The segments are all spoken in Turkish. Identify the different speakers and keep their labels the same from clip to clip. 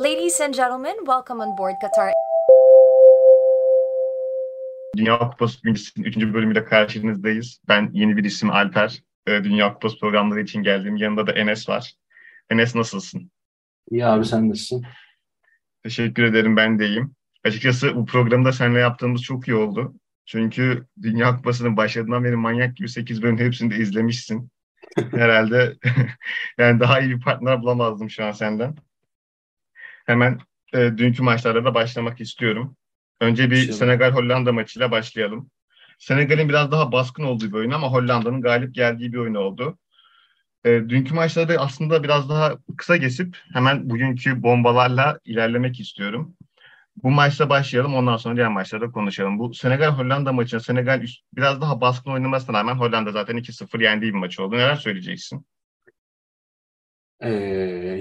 Speaker 1: Ladies and gentlemen, welcome on board Qatar.
Speaker 2: Dünya Kupası birincisi 3. bölümüyle karşınızdayız. Ben yeni bir isim Alper. Ee, Dünya Kupası programları için geldim. Yanında da Enes var. Enes nasılsın?
Speaker 3: İyi abi sen nasılsın?
Speaker 2: Teşekkür ederim ben de iyiyim. Açıkçası bu programda seninle yaptığımız çok iyi oldu. Çünkü Dünya Kupası'nın başladığından beri manyak gibi 8 bölüm hepsini de izlemişsin. Herhalde yani daha iyi bir partner bulamazdım şu an senden. Hemen e, dünkü maçlara da başlamak istiyorum. Önce bir. Senegal-Hollanda maçıyla başlayalım. Senegal'in biraz daha baskın olduğu bir oyun ama Hollanda'nın galip geldiği bir oyun oldu. E, dünkü maçları aslında biraz daha kısa geçip hemen bugünkü bombalarla ilerlemek istiyorum. Bu maçla başlayalım ondan sonra diğer maçlarda konuşalım. Bu Senegal-Hollanda maçında Senegal üst- biraz daha baskın oynamasına rağmen Hollanda zaten 2-0 yendiği bir maç oldu. Neler söyleyeceksin?
Speaker 3: Ee,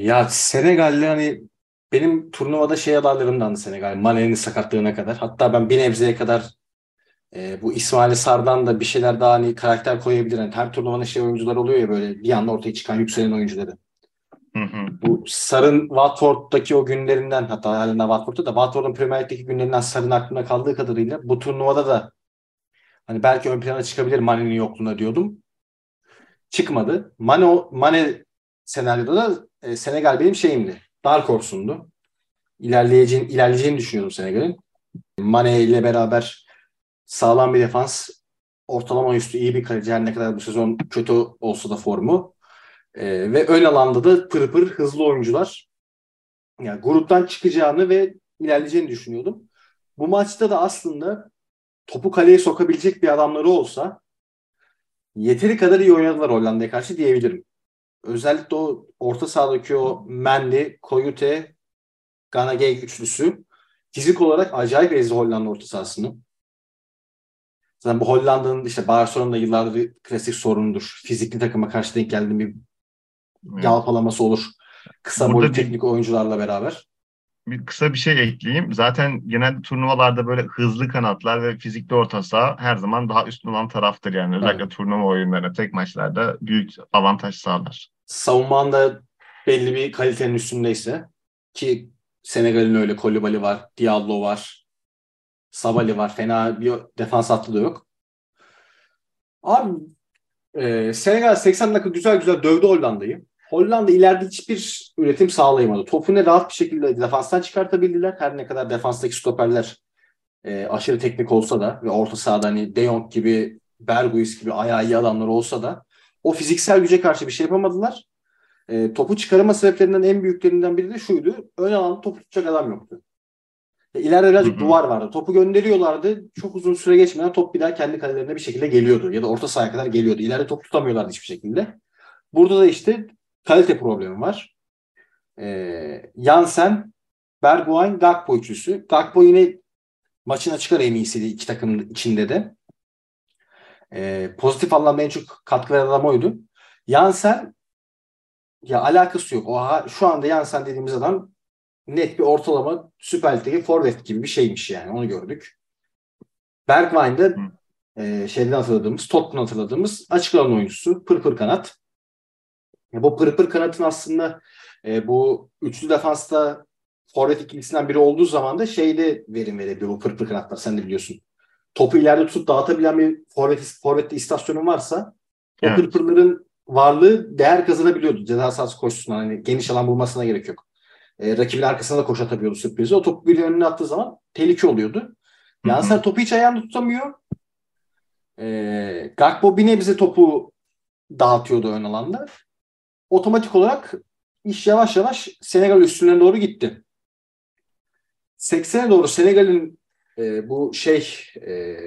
Speaker 3: ya Senegal'le hani benim turnuvada şey adaylarımdandı Senegal. Mane'nin sakatlığına kadar. Hatta ben bir nebzeye kadar e, bu İsmail Sar'dan da bir şeyler daha hani karakter koyabilir. Yani her turnuvanın şey oyuncular oluyor ya böyle bir anda ortaya çıkan yükselen oyuncuları.
Speaker 2: Hı hı.
Speaker 3: Bu Sar'ın Watford'daki o günlerinden hatta halen de Watford'da da Watford'un Premier Lig'deki günlerinden Sar'ın aklımda kaldığı kadarıyla bu turnuvada da hani belki ön plana çıkabilir Mane'nin yokluğuna diyordum. Çıkmadı. Mane, Mane senaryoda da e, Senegal benim şeyimdi. Dark Horse'umdu. İlerleyeceğini, ilerleyeceğini düşünüyordum Senegal'in. Mane ile beraber sağlam bir defans, ortalama üstü iyi bir kaleci her ne kadar bu sezon kötü olsa da formu. Ee, ve ön alanda da pır pır hızlı oyuncular. Yani gruptan çıkacağını ve ilerleyeceğini düşünüyordum. Bu maçta da aslında topu kaleye sokabilecek bir adamları olsa yeteri kadar iyi oynadılar Hollanda'ya karşı diyebilirim. Özellikle o orta sahadaki o Mendy, Koyute, Ganagay üçlüsü fizik olarak acayip ezdi Hollanda orta sahasını. Zaten bu Hollanda'nın işte Barcelona'da yıllardır klasik sorunudur. Fizikli takıma karşı denk geldiğinde bir yalpalaması olur. Kısa boylu
Speaker 2: bir-
Speaker 3: teknik oyuncularla beraber.
Speaker 2: Bir kısa bir şey ekleyeyim. Zaten genel turnuvalarda böyle hızlı kanatlar ve fizikli orta saha her zaman daha üstün olan taraftır yani. Özellikle
Speaker 3: Evet.
Speaker 2: turnuva oyunlarına, tek maçlarda büyük avantaj sağlar.
Speaker 3: Savunman da belli bir kalitenin üstündeyse ki Senegal'in öyle Kolibali var, Diallo var, Sabali var. Fena bir defans hattı da yok. Abi e, Senegal 80 dakika güzel güzel dövdü Hollanda'yı. Hollanda ileride hiçbir üretim sağlayamadı. Topu ne rahat bir şekilde defanstan çıkartabildiler. Her ne kadar defanstaki stoperler e, aşırı teknik olsa da ve orta sahada hani De Jong gibi, Berghuis gibi ayağı iyi adamlar olsa da o fiziksel güce karşı bir şey yapamadılar. E, topu çıkarma sebeplerinden en büyüklerinden biri de şuydu. Ön alanda topu tutacak adam yoktu. E, ileride birazcık
Speaker 2: Hı hı.
Speaker 3: duvar vardı. Topu gönderiyorlardı. Çok uzun süre geçmeden top bir daha kendi kalelerine bir şekilde geliyordu. Ya da orta sahaya kadar geliyordu. İleride top tutamıyorlardı hiçbir şekilde. Burada da işte kalite problemi var. E, Jansen, Bergwijn, Gakpo üçlüsü. Gakpo yine maçın açık ara en iyisiydi iki takımın içinde de. E, pozitif anlamda en çok katkı veren adam oydu. Jansen ya alakası yok. O ha- şu anda Jansen dediğimiz adam net bir ortalama Süper Lig'deki forvet gibi bir şeymiş yani. Onu gördük. Bergwijn de e, şeyden hatırladığımız, Tottenham hatırladığımız açık alan oyuncusu. Pır pır kanat. Ya bu pır pır kanatın aslında e, bu üçlü defansta forvet ikilisinden biri olduğu zaman da şeyde verim verebiliyor bu pır pır kanatlar. Sen de biliyorsun. Topu ileride tutup dağıtabilen bir forvet, forvette istasyonun varsa o
Speaker 2: Evet.
Speaker 3: pırpırların varlığı değer kazanabiliyordu. Ceza sahası koşusundan hani geniş alan bulmasına gerek yok. E, rakibin arkasına da koş atabiliyordu sürprizi. O topu bir önüne attığı zaman tehlike oluyordu. Sen topu hiç ayağında tutamıyor. E, Gakpo bir nebze topu dağıtıyordu ön alanda. Otomatik olarak iş yavaş yavaş Senegal üstüne doğru gitti. 80'e doğru Senegal'in e, bu şey e,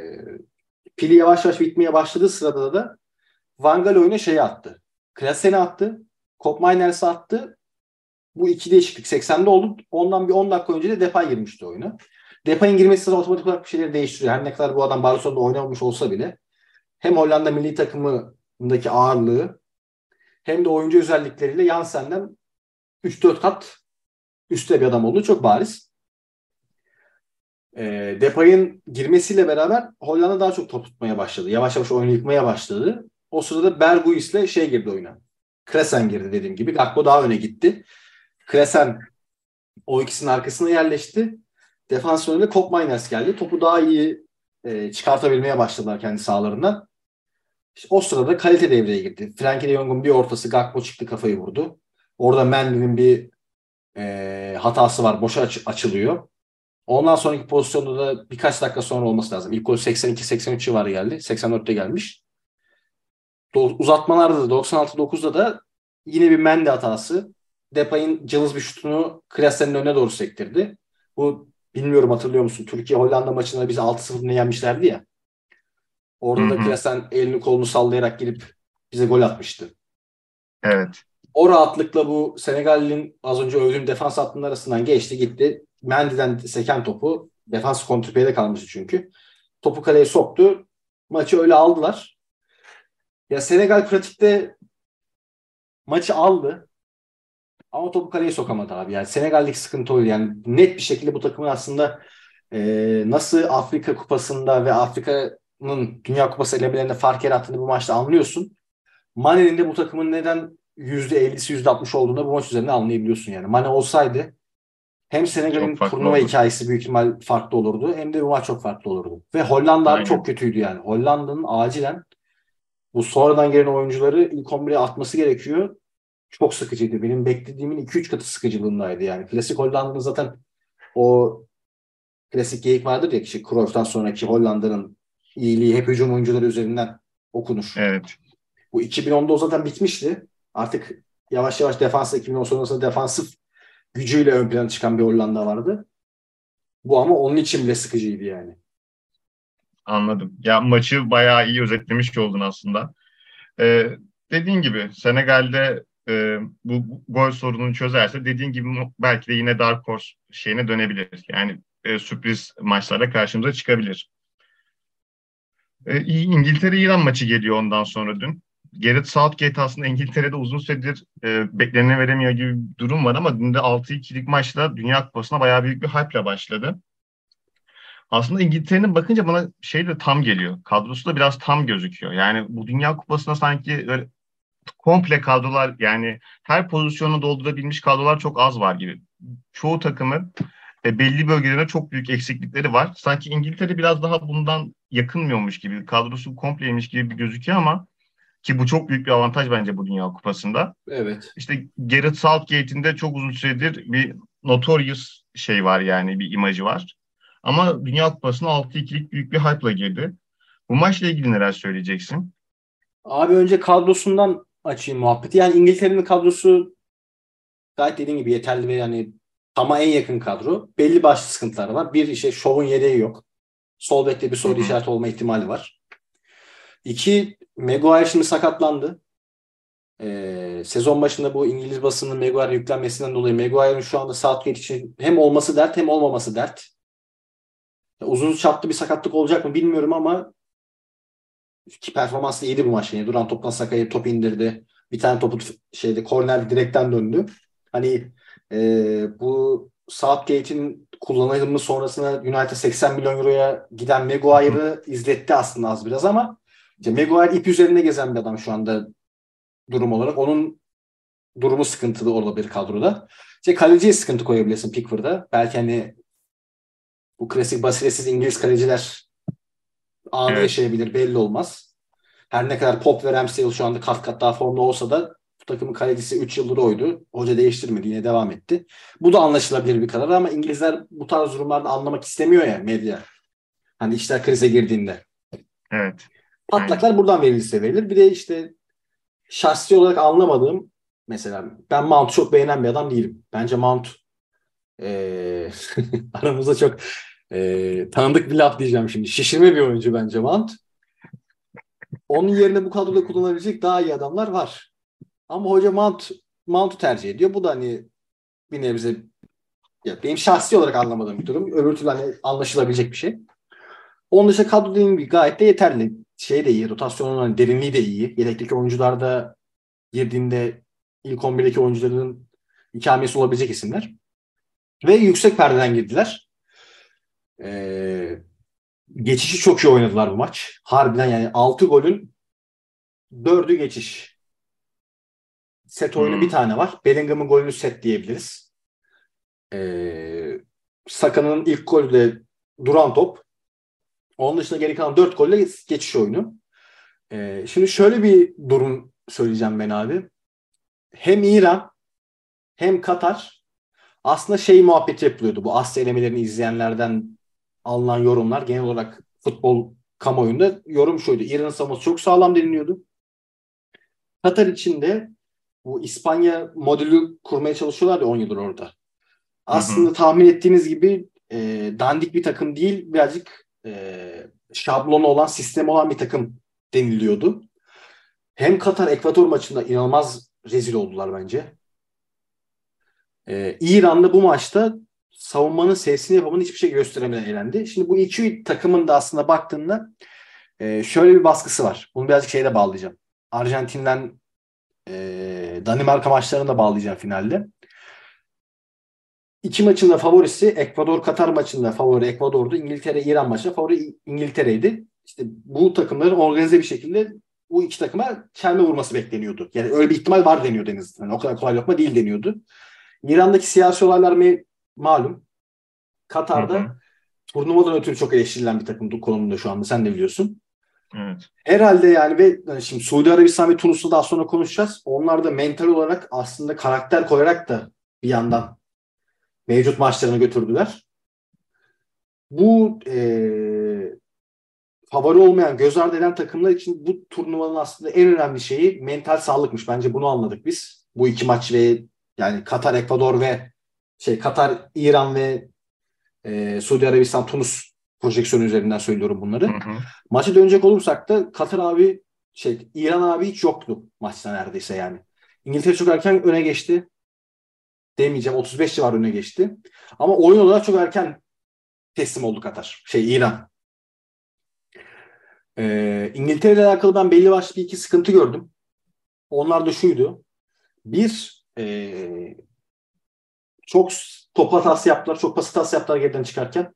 Speaker 3: pili yavaş yavaş bitmeye başladığı sırada da Van Gaal oyuna şeyi attı. Klasen'i attı. Kop Miners'ı attı. Bu iki değişiklik 80'de oldu. Ondan bir 10 dakika önce de Depay girmişti oyuna. Depay'ın girmesi de otomatik olarak bir şeyleri değiştiriyor. Her ne kadar bu adam Barcelona'da oynamamış olsa bile hem Hollanda milli takımındaki ağırlığı hem de oyuncu özellikleriyle Jansen'den 3-4 kat üstte bir adam olduğu çok bariz. E, Depay'ın girmesiyle beraber Hollanda daha çok top tutmaya başladı. Yavaş yavaş oyunu yıkmaya başladı. O sırada Berghuis'le şey girdi oyuna. Kresen girdi dediğim gibi. Gakpo daha öne gitti. Kresen o ikisinin arkasına yerleşti. Defans önünde Kop Miners geldi. Topu daha iyi e, çıkartabilmeye başladılar kendi sahalarından. O sırada kalite devreye girdi. Frankie de Jong'un bir ortası Gakpo çıktı kafayı vurdu. Orada Mendy'nin bir e, hatası var. Boşa aç- açılıyor. Ondan sonraki pozisyonda da birkaç dakika sonra olması lazım. İlk gol 82-83 civarı geldi. 84'te gelmiş. Do- uzatmalarda da 96-9'da da yine bir Mendy hatası. Depay'ın cılız bir şutunu Klasen'in önüne doğru sektirdi. Bu bilmiyorum hatırlıyor musun? Türkiye Hollanda maçında bizi 6-0 yenmişlerdi ya. Orada da
Speaker 2: hı.
Speaker 3: Klasen elini kolunu sallayarak girip bize gol atmıştı.
Speaker 2: Evet.
Speaker 3: O rahatlıkla bu Senegal'in az önce övdüğüm defans hattının arasından geçti gitti. Mendy'den seken topu defans kontrpiyede kalmıştı çünkü. Topu kaleye soktu. Maçı öyle aldılar. Ya Senegal pratikte maçı aldı. Ama topu kaleye sokamadı abi. Yani Senegal'deki sıkıntı oydu. Yani net bir şekilde bu takımın aslında e, nasıl Afrika Kupası'nda ve Afrika'nın Dünya Kupası elemelerinde fark yarattığını bu maçta anlıyorsun. Mane'nin de bu takımın neden %50'si %60 olduğunu da bu maç üzerinde anlayabiliyorsun yani. Mane olsaydı hem Senegal'in turnuva
Speaker 2: olurdu.
Speaker 3: hikayesi büyük ihtimal farklı olurdu hem de bu maç çok farklı olurdu. Ve Hollanda
Speaker 2: Aynen.
Speaker 3: çok kötüydü yani. Hollanda'nın acilen bu sonradan gelen oyuncuları ilk 11'e atması gerekiyor. Çok sıkıcıydı. Benim beklediğimin 2-3 katı sıkıcılığındaydı yani. Klasik Hollanda'nın zaten o klasik geyik vardır ya işte Cruyff'tan sonraki Hollanda'nın iyiliği hep hücum oyuncuları üzerinden okunur.
Speaker 2: Evet.
Speaker 3: Bu 2010'da o zaten bitmişti. Artık yavaş yavaş defansa 2010 sonrasında defansif gücüyle ön plana çıkan bir Hollanda vardı. Bu ama onun için bile sıkıcıydı yani.
Speaker 2: Anladım. Ya maçı bayağı iyi özetlemiş oldun aslında. Ee, dediğin gibi Senegal'de e, bu gol sorununu çözerse dediğin gibi belki de yine Dark Horse şeyine dönebilir. Yani e, sürpriz maçlarla karşımıza çıkabilir. E, İngiltere-İran maçı geliyor ondan sonra dün. Gareth Southgate aslında İngiltere'de uzun süredir e, beklenene veremiyor gibi bir durum var ama dün de 6-2'lik maçla Dünya Kupası'na bayağı büyük bir hype'la başladı. Aslında İngiltere'nin bakınca bana şey de tam geliyor. Kadrosu da biraz tam gözüküyor. Yani bu Dünya Kupası'na sanki böyle komple kadrolar yani her pozisyonu doldurabilmiş kadrolar çok az var gibi. Çoğu takımın e, belli bölgelerinde çok büyük eksiklikleri var. Sanki İngiltere biraz daha bundan yakınmıyormuş gibi. Kadrosu kompleymiş gibi bir gözüküyor ama ki bu çok büyük bir avantaj bence bu Dünya Kupası'nda.
Speaker 3: Evet.
Speaker 2: İşte Gareth Southgate'in de çok uzun süredir bir notorious şey var yani bir imajı var. Ama Dünya Kupası'na 6-2'lik büyük bir hype'la girdi. Bu maçla ilgili neler söyleyeceksin?
Speaker 3: Abi önce kadrosundan açayım muhabbeti. Yani İngiltere'nin kadrosu gayet dediğim gibi yeterli ve yani ama en yakın kadro. Belli başlı sıkıntıları var. Bir işte şovun yedeği yok. Sol bekte bir soru
Speaker 2: Hı hı.
Speaker 3: işareti olma ihtimali var. İki, Maguire şimdi sakatlandı. Ee, sezon başında bu İngiliz basının Maguire yüklenmesinden dolayı Maguire'ın şu anda Southgate için hem olması dert hem olmaması dert. Uzun çaplı bir sakatlık olacak mı bilmiyorum ama ki performansı iyiydi bu maç. Yani Duran toptan Saka'yı top indirdi. Bir tane topu şeyde korner direkten döndü. Hani e, bu Southgate'in kullanımı sonrasında United 80 milyon euroya giden Maguire'ı izletti aslında az biraz ama işte Maguire ip üzerinde gezen bir adam şu anda durum olarak. Onun durumu sıkıntılı olabilir kadroda. İşte kaleciye sıkıntı koyabilirsin Pickford'a. Belki hani bu klasik basiretsiz İngiliz kaleciler anı
Speaker 2: Evet.
Speaker 3: yaşayabilir belli olmaz. Her ne kadar Pop ve Ramsdale şu anda kat kat daha formda olsa da takımın kalecisi 3 yıldır oydu. Hoca değiştirmedi yine devam etti. Bu da anlaşılabilir bir karar ama İngilizler bu tarz durumlarda anlamak istemiyor ya medya. Hani işler krize girdiğinde.
Speaker 2: Evet.
Speaker 3: Patlaklar buradan verilirse verilir. Bir de işte şahsi olarak anlamadığım mesela ben Mount'u çok beğenen bir adam değilim. Bence Mount eee aramızda çok eee, tanıdık bir laf diyeceğim şimdi. Şişirme bir oyuncu bence Mount. Onun yerine bu kadroda kullanabilecek daha iyi adamlar var. Ama hoca Mount Mount'u tercih ediyor. Bu da hani bir nebze ya benim şahsi olarak anlamadığım bir durum. Öbür türlü hani anlaşılabilecek bir şey. Onun dışında kadro dediğim gibi gayet de yeterli. Şey de iyi, rotasyonun hani derinliği de iyi. Yedekteki oyuncular da girdiğinde ilk 11'deki oyuncuların ikamesi olabilecek isimler. Ve yüksek perdeden girdiler. Ee, geçişi çok iyi oynadılar bu maç. Harbiden yani 6 golün 4'ü geçiş. Set oyunu
Speaker 2: Hmm.
Speaker 3: bir tane var. Bellingham'ın golünü set diyebiliriz. Ee, Saka'nın ilk golü de duran top. Onun dışında geri kalan 4 golle geçiş oyunu. Ee, şimdi şöyle bir durum söyleyeceğim ben abi. Hem İran hem Katar aslında şey muhabbeti yapılıyordu. Bu Asya elemelerini izleyenlerden alınan yorumlar genel olarak futbol kamuoyunda yorum şuydu. İran'ın savunması çok sağlam deniliyordu. Katar için de bu İspanya modülü kurmaya çalışıyorlar ya 10 yıldır orada. Aslında hı hı. tahmin ettiğiniz gibi e, dandik bir takım değil, birazcık e, şablonu olan, sistem olan bir takım deniliyordu. Hem Katar Ekvador maçında inanılmaz rezil oldular bence. Ee, İran'da bu maçta savunmanın sesini yapamanın hiçbir şey gösteremeden elendi. Şimdi bu iki takımın da aslında baktığında e, şöyle bir baskısı var. Bunu birazcık şeyde bağlayacağım. Arjantin'den e, Danimarka maçlarını da bağlayacağım finalde. İki maçın da favorisi Ekvador-Katar maçında favori Ekvador'du. İngiltere-İran maçında favori İngiltere'ydi. İşte bu takımların organize bir şekilde bu iki takıma çelme vurması bekleniyordu. Yani öyle bir ihtimal var deniyor Deniz. Yani o kadar kolay lokma değil deniyordu. İran'daki siyasi olaylar me- malum. Katar'da hı hı. turnuvadan ötürü çok eleştirilen bir takım konumunda şu anda. Sen de biliyorsun.
Speaker 2: Evet.
Speaker 3: Herhalde yani ve şimdi Suudi Arabistan ve Tunus'ta daha sonra konuşacağız. Onlar da mental olarak aslında karakter koyarak da bir yandan mevcut maçlarını götürdüler. Bu e, favori olmayan, göz ardı eden takımlar için bu turnuvanın aslında en önemli şeyi mental sağlıkmış. Bence bunu anladık biz. Bu iki maç ve yani Katar, Ekvador ve şey Katar, İran ve e, Suudi Arabistan, Tunus projeksiyonu üzerinden söylüyorum bunları. Hı hı. Maça dönecek olursak da Katar abi şey İran abi hiç yoktu maçta neredeyse yani. İngiltere çok erken öne geçti. Demeyeceğim 35 civarı öne geçti. Ama oyun olarak çok erken teslim oldu Katar. Şey İran. Ee, İngiltere ile alakalı ben belli başlı bir iki sıkıntı gördüm. Onlar da şuydu. Bir, e, çok top hatası yaptılar, çok pas hatası yaptılar geriden çıkarken.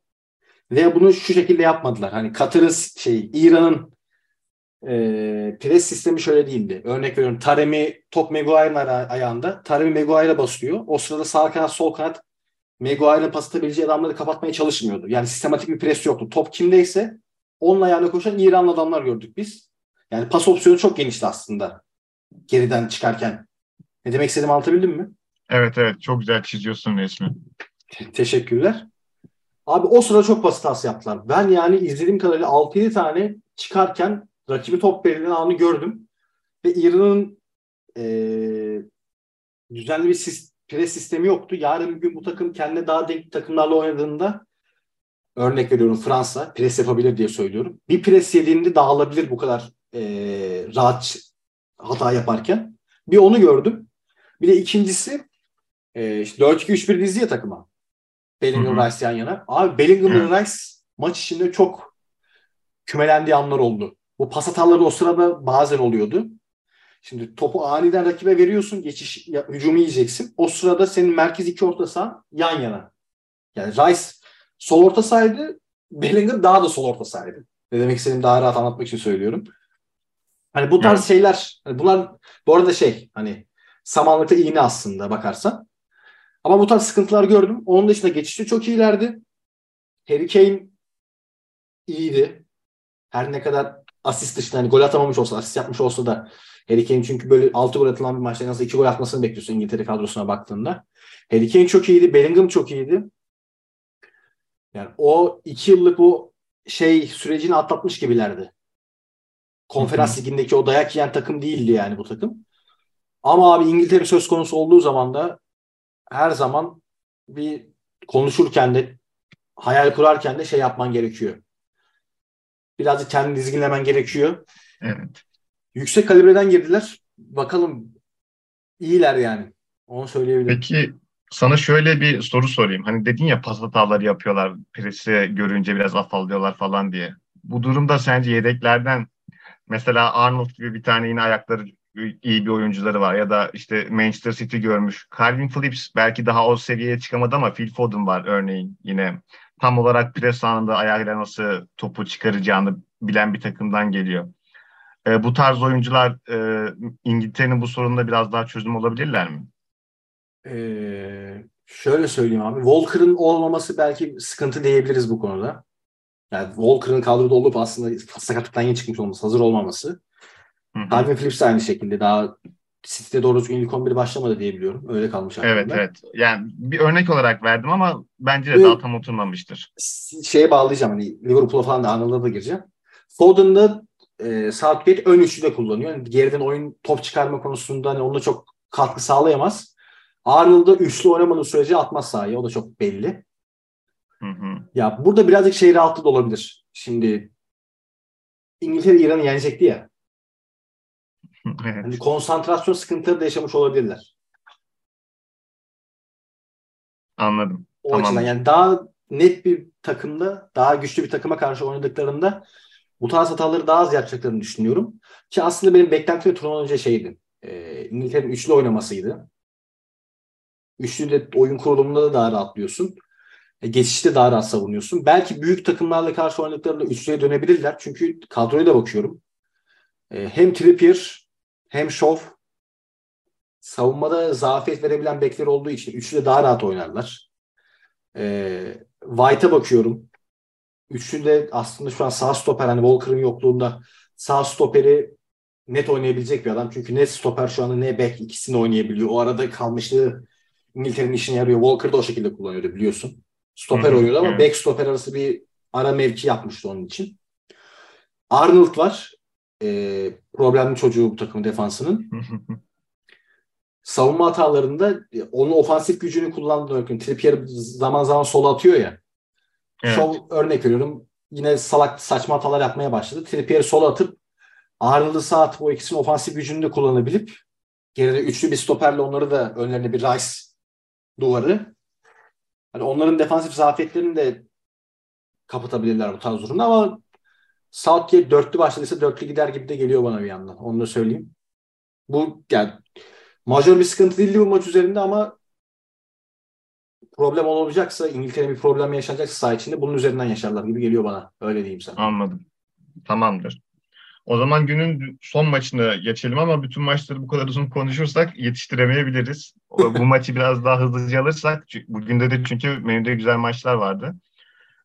Speaker 3: Ve bunu şu şekilde yapmadılar. Hani Katar'ın şey, İran'ın e, pres sistemi şöyle değildi. Örnek veriyorum Taremi top Maguire'ın ayağında. Taremi Maguire'a basıyor. O sırada sağ kanat sol kanat Maguire'ın pas atabileceği adamları kapatmaya çalışmıyordu. Yani sistematik bir pres yoktu. Top kimdeyse onun ayağına koşan İranlı adamlar gördük biz. Yani pas opsiyonu çok genişti aslında. Geriden çıkarken. Ne demek istediğimi anlatabildim mi?
Speaker 2: Evet evet çok güzel çiziyorsun resmi.
Speaker 3: Teşekkürler. Abi o sırada çok basit hatası yaptılar. Ben yani izlediğim kadarıyla 6-7 tane çıkarken rakibi top verilen anı gördüm. Ve İran'ın e, düzenli bir sis, pres sistemi yoktu. Yarın bir gün bu takım kendine daha denk takımlarla oynadığında örnek veriyorum Fransa pres yapabilir diye söylüyorum. Bir pres yediğinde dağılabilir bu kadar e, rahat hata yaparken. Bir onu gördüm. Bir de ikincisi e, işte 4-2-3-1 dizi ya takıma. Bellingham Rice yan yana. Abi Bellingham Rice maç içinde çok kümelendiği anlar oldu. Bu pas hataları o sırada bazen oluyordu. Şimdi topu aniden rakibe veriyorsun. Geçiş hücumu yiyeceksin. O sırada senin merkez iki orta saha yan yana. Yani Rice sol orta sahaydı. Bellingham daha da sol orta sahaydı. Ne demek istediğimi daha rahat anlatmak için söylüyorum. Hani bu tarz evet. şeyler hani bunlar bu arada şey hani samanlıkta iğne aslında bakarsan. Ama bu tarz sıkıntılar gördüm. Onun dışında geçişte çok iyilerdi. Harry Kane iyiydi. Her ne kadar asist dışında hani gol atamamış olsa, asist yapmış olsa da Harry Kane çünkü böyle 6 gol atılan bir maçta nasıl 2 gol atmasını bekliyorsun İngiltere kadrosuna baktığında. Harry Kane çok iyiydi. Bellingham çok iyiydi. Yani o 2 yıllık o şey sürecini atlatmış gibilerdi. Konferans ligindeki o dayak yiyen takım değildi yani bu takım. Ama abi İngiltere söz konusu olduğu zaman da her zaman bir konuşurken de hayal kurarken de şey yapman gerekiyor. Birazcık kendini dizginlemen gerekiyor.
Speaker 2: Evet.
Speaker 3: Yüksek kalibreden girdiler. Bakalım iyiler yani. Onu söyleyebilirim.
Speaker 2: Peki sana şöyle bir soru sorayım. Hani dedin ya pas hataları yapıyorlar. Presi görünce biraz afallıyorlar falan diye. Bu durumda sence yedeklerden mesela Arnold gibi bir tane yine ayakları iyi bir oyuncuları var ya da işte Manchester City görmüş. Calvin Phillips belki daha o seviyeye çıkamadı ama Phil Foden var örneğin yine. Tam olarak pres anında ayağıyla nasıl topu çıkaracağını bilen bir takımdan geliyor. E, bu tarz oyuncular e, İngiltere'nin bu sorununda biraz daha çözüm olabilirler mi?
Speaker 3: Ee, Şöyle söyleyeyim abi. Walker'ın olmaması belki sıkıntı diyebiliriz bu konuda. Yani Walker'ın kadroda olup aslında sakatlıktan yeni çıkmış olması, hazır olmaması. Calvin Phillips aynı şekilde daha City'de doğru düzgün ilk 11 başlamadı diye biliyorum. Öyle kalmış aklımda.
Speaker 2: Evet evet. Yani bir örnek olarak verdim ama bence de
Speaker 3: Evet.
Speaker 2: daha tam oturmamıştır.
Speaker 3: Şeye bağlayacağım hani Liverpool'a falan da Arnold'a da gireceğim. Foden'da e, Southgate ön üçlü de kullanıyor. Yani geriden oyun top çıkarma konusunda hani onunla çok katkı sağlayamaz. Arnold'da üçlü oynamadığı sürece atmaz sahaya. O da çok belli.
Speaker 2: Hı hı.
Speaker 3: Ya burada birazcık şey rahatlığı da olabilir. Şimdi İngiltere İran'ı yenecekti ya.
Speaker 2: Evet.
Speaker 3: Hani konsantrasyon sıkıntıları da yaşamış olabilirler.
Speaker 2: Anladım.
Speaker 3: O
Speaker 2: Tamam.
Speaker 3: açıdan yani daha net bir takımda, daha güçlü bir takıma karşı oynadıklarında bu tarz hataları daha az yapacaklarını düşünüyorum. Ki aslında benim beklentim de turnuvadan önce şeydi. E, İngiltere'nin üçlü oynamasıydı. Üçlü de oyun kurulumunda da daha rahatlıyorsun. E, geçişte daha rahat savunuyorsun. Belki büyük takımlarla karşı oynadıklarında üçlüye dönebilirler. Çünkü kadroya da bakıyorum. E, hem Trippier hem Shaw savunmada zafiyet verebilen bekler olduğu için üçlü daha rahat oynarlar. E, White'a bakıyorum. Üçlü de aslında şu an sağ stoper hani Walker'ın yokluğunda sağ stoperi net oynayabilecek bir adam. Çünkü net stoper şu anda ne bek ikisini oynayabiliyor. O arada kalmışlığı İngiltere'nin işine yarıyor. Walker da o şekilde kullanıyordu biliyorsun. Stoper oynuyordu ama
Speaker 2: evet.
Speaker 3: bek stoper arası bir ara mevki yapmıştı onun için. Arnold var. E, problemli çocuğu bu takımın defansının savunma hatalarında e, onun ofansif gücünü kullandığını örneğin Trippier zaman zaman sola atıyor ya.
Speaker 2: Evet.
Speaker 3: Şov örnek veriyorum. Yine salak saçma hatalar yapmaya başladı. Trippier'i sola atıp Arnold'u sağ atıp o ikisinin ofansif gücünü de kullanabilip geride üçlü bir stoperle onları da önlerine bir Rice duvarı. Hani onların defansif zafiyetlerini de kapatabilirler bu tarz durumda ama Southgate dörtlü başladıysa dörtlü gider gibi de geliyor bana bir yandan. Onu da söyleyeyim. Bu yani majör bir sıkıntı değildi bu maç üzerinde ama problem olamayacaksa İngiltere bir problem yaşanacaksa saha içinde bunun üzerinden yaşarlar gibi geliyor bana. Öyle diyeyim sana.
Speaker 2: Anladım. Tamamdır. O zaman günün son maçına geçelim ama bütün maçları bu kadar uzun konuşursak yetiştiremeyebiliriz. Bu maçı biraz daha hızlıca alırsak, bugün de de çünkü menüde güzel maçlar vardı.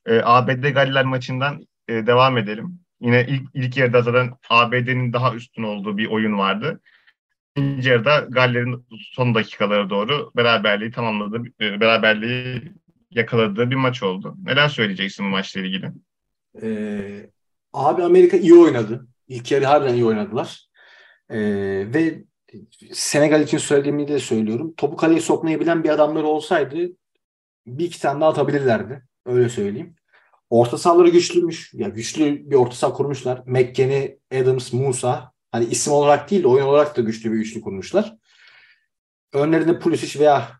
Speaker 2: Ee, ABD Galler maçından e, devam edelim. Yine ilk, ilk yarıda zaten ABD'nin daha üstün olduğu bir oyun vardı. İkinci yarıda Galler'in son dakikalara doğru beraberliği tamamladığı, e, beraberliği yakaladığı bir maç oldu. Neler söyleyeceksin bu maçla ilgili?
Speaker 3: Ee, abi Amerika iyi oynadı. İlk yarı harbiden iyi oynadılar. Ee, ve Senegal için söylediğimi de söylüyorum. Topu kaleye sokmayı bilen bir adamları olsaydı bir iki tane daha atabilirlerdi. Öyle söyleyeyim. Orta sahaları güçlüymüş. Ya güçlü bir orta saha kurmuşlar. McKennie, Adams, Musa. Hani isim olarak değil de oyun olarak da güçlü bir üçlü kurmuşlar. Önlerinde Pulisic veya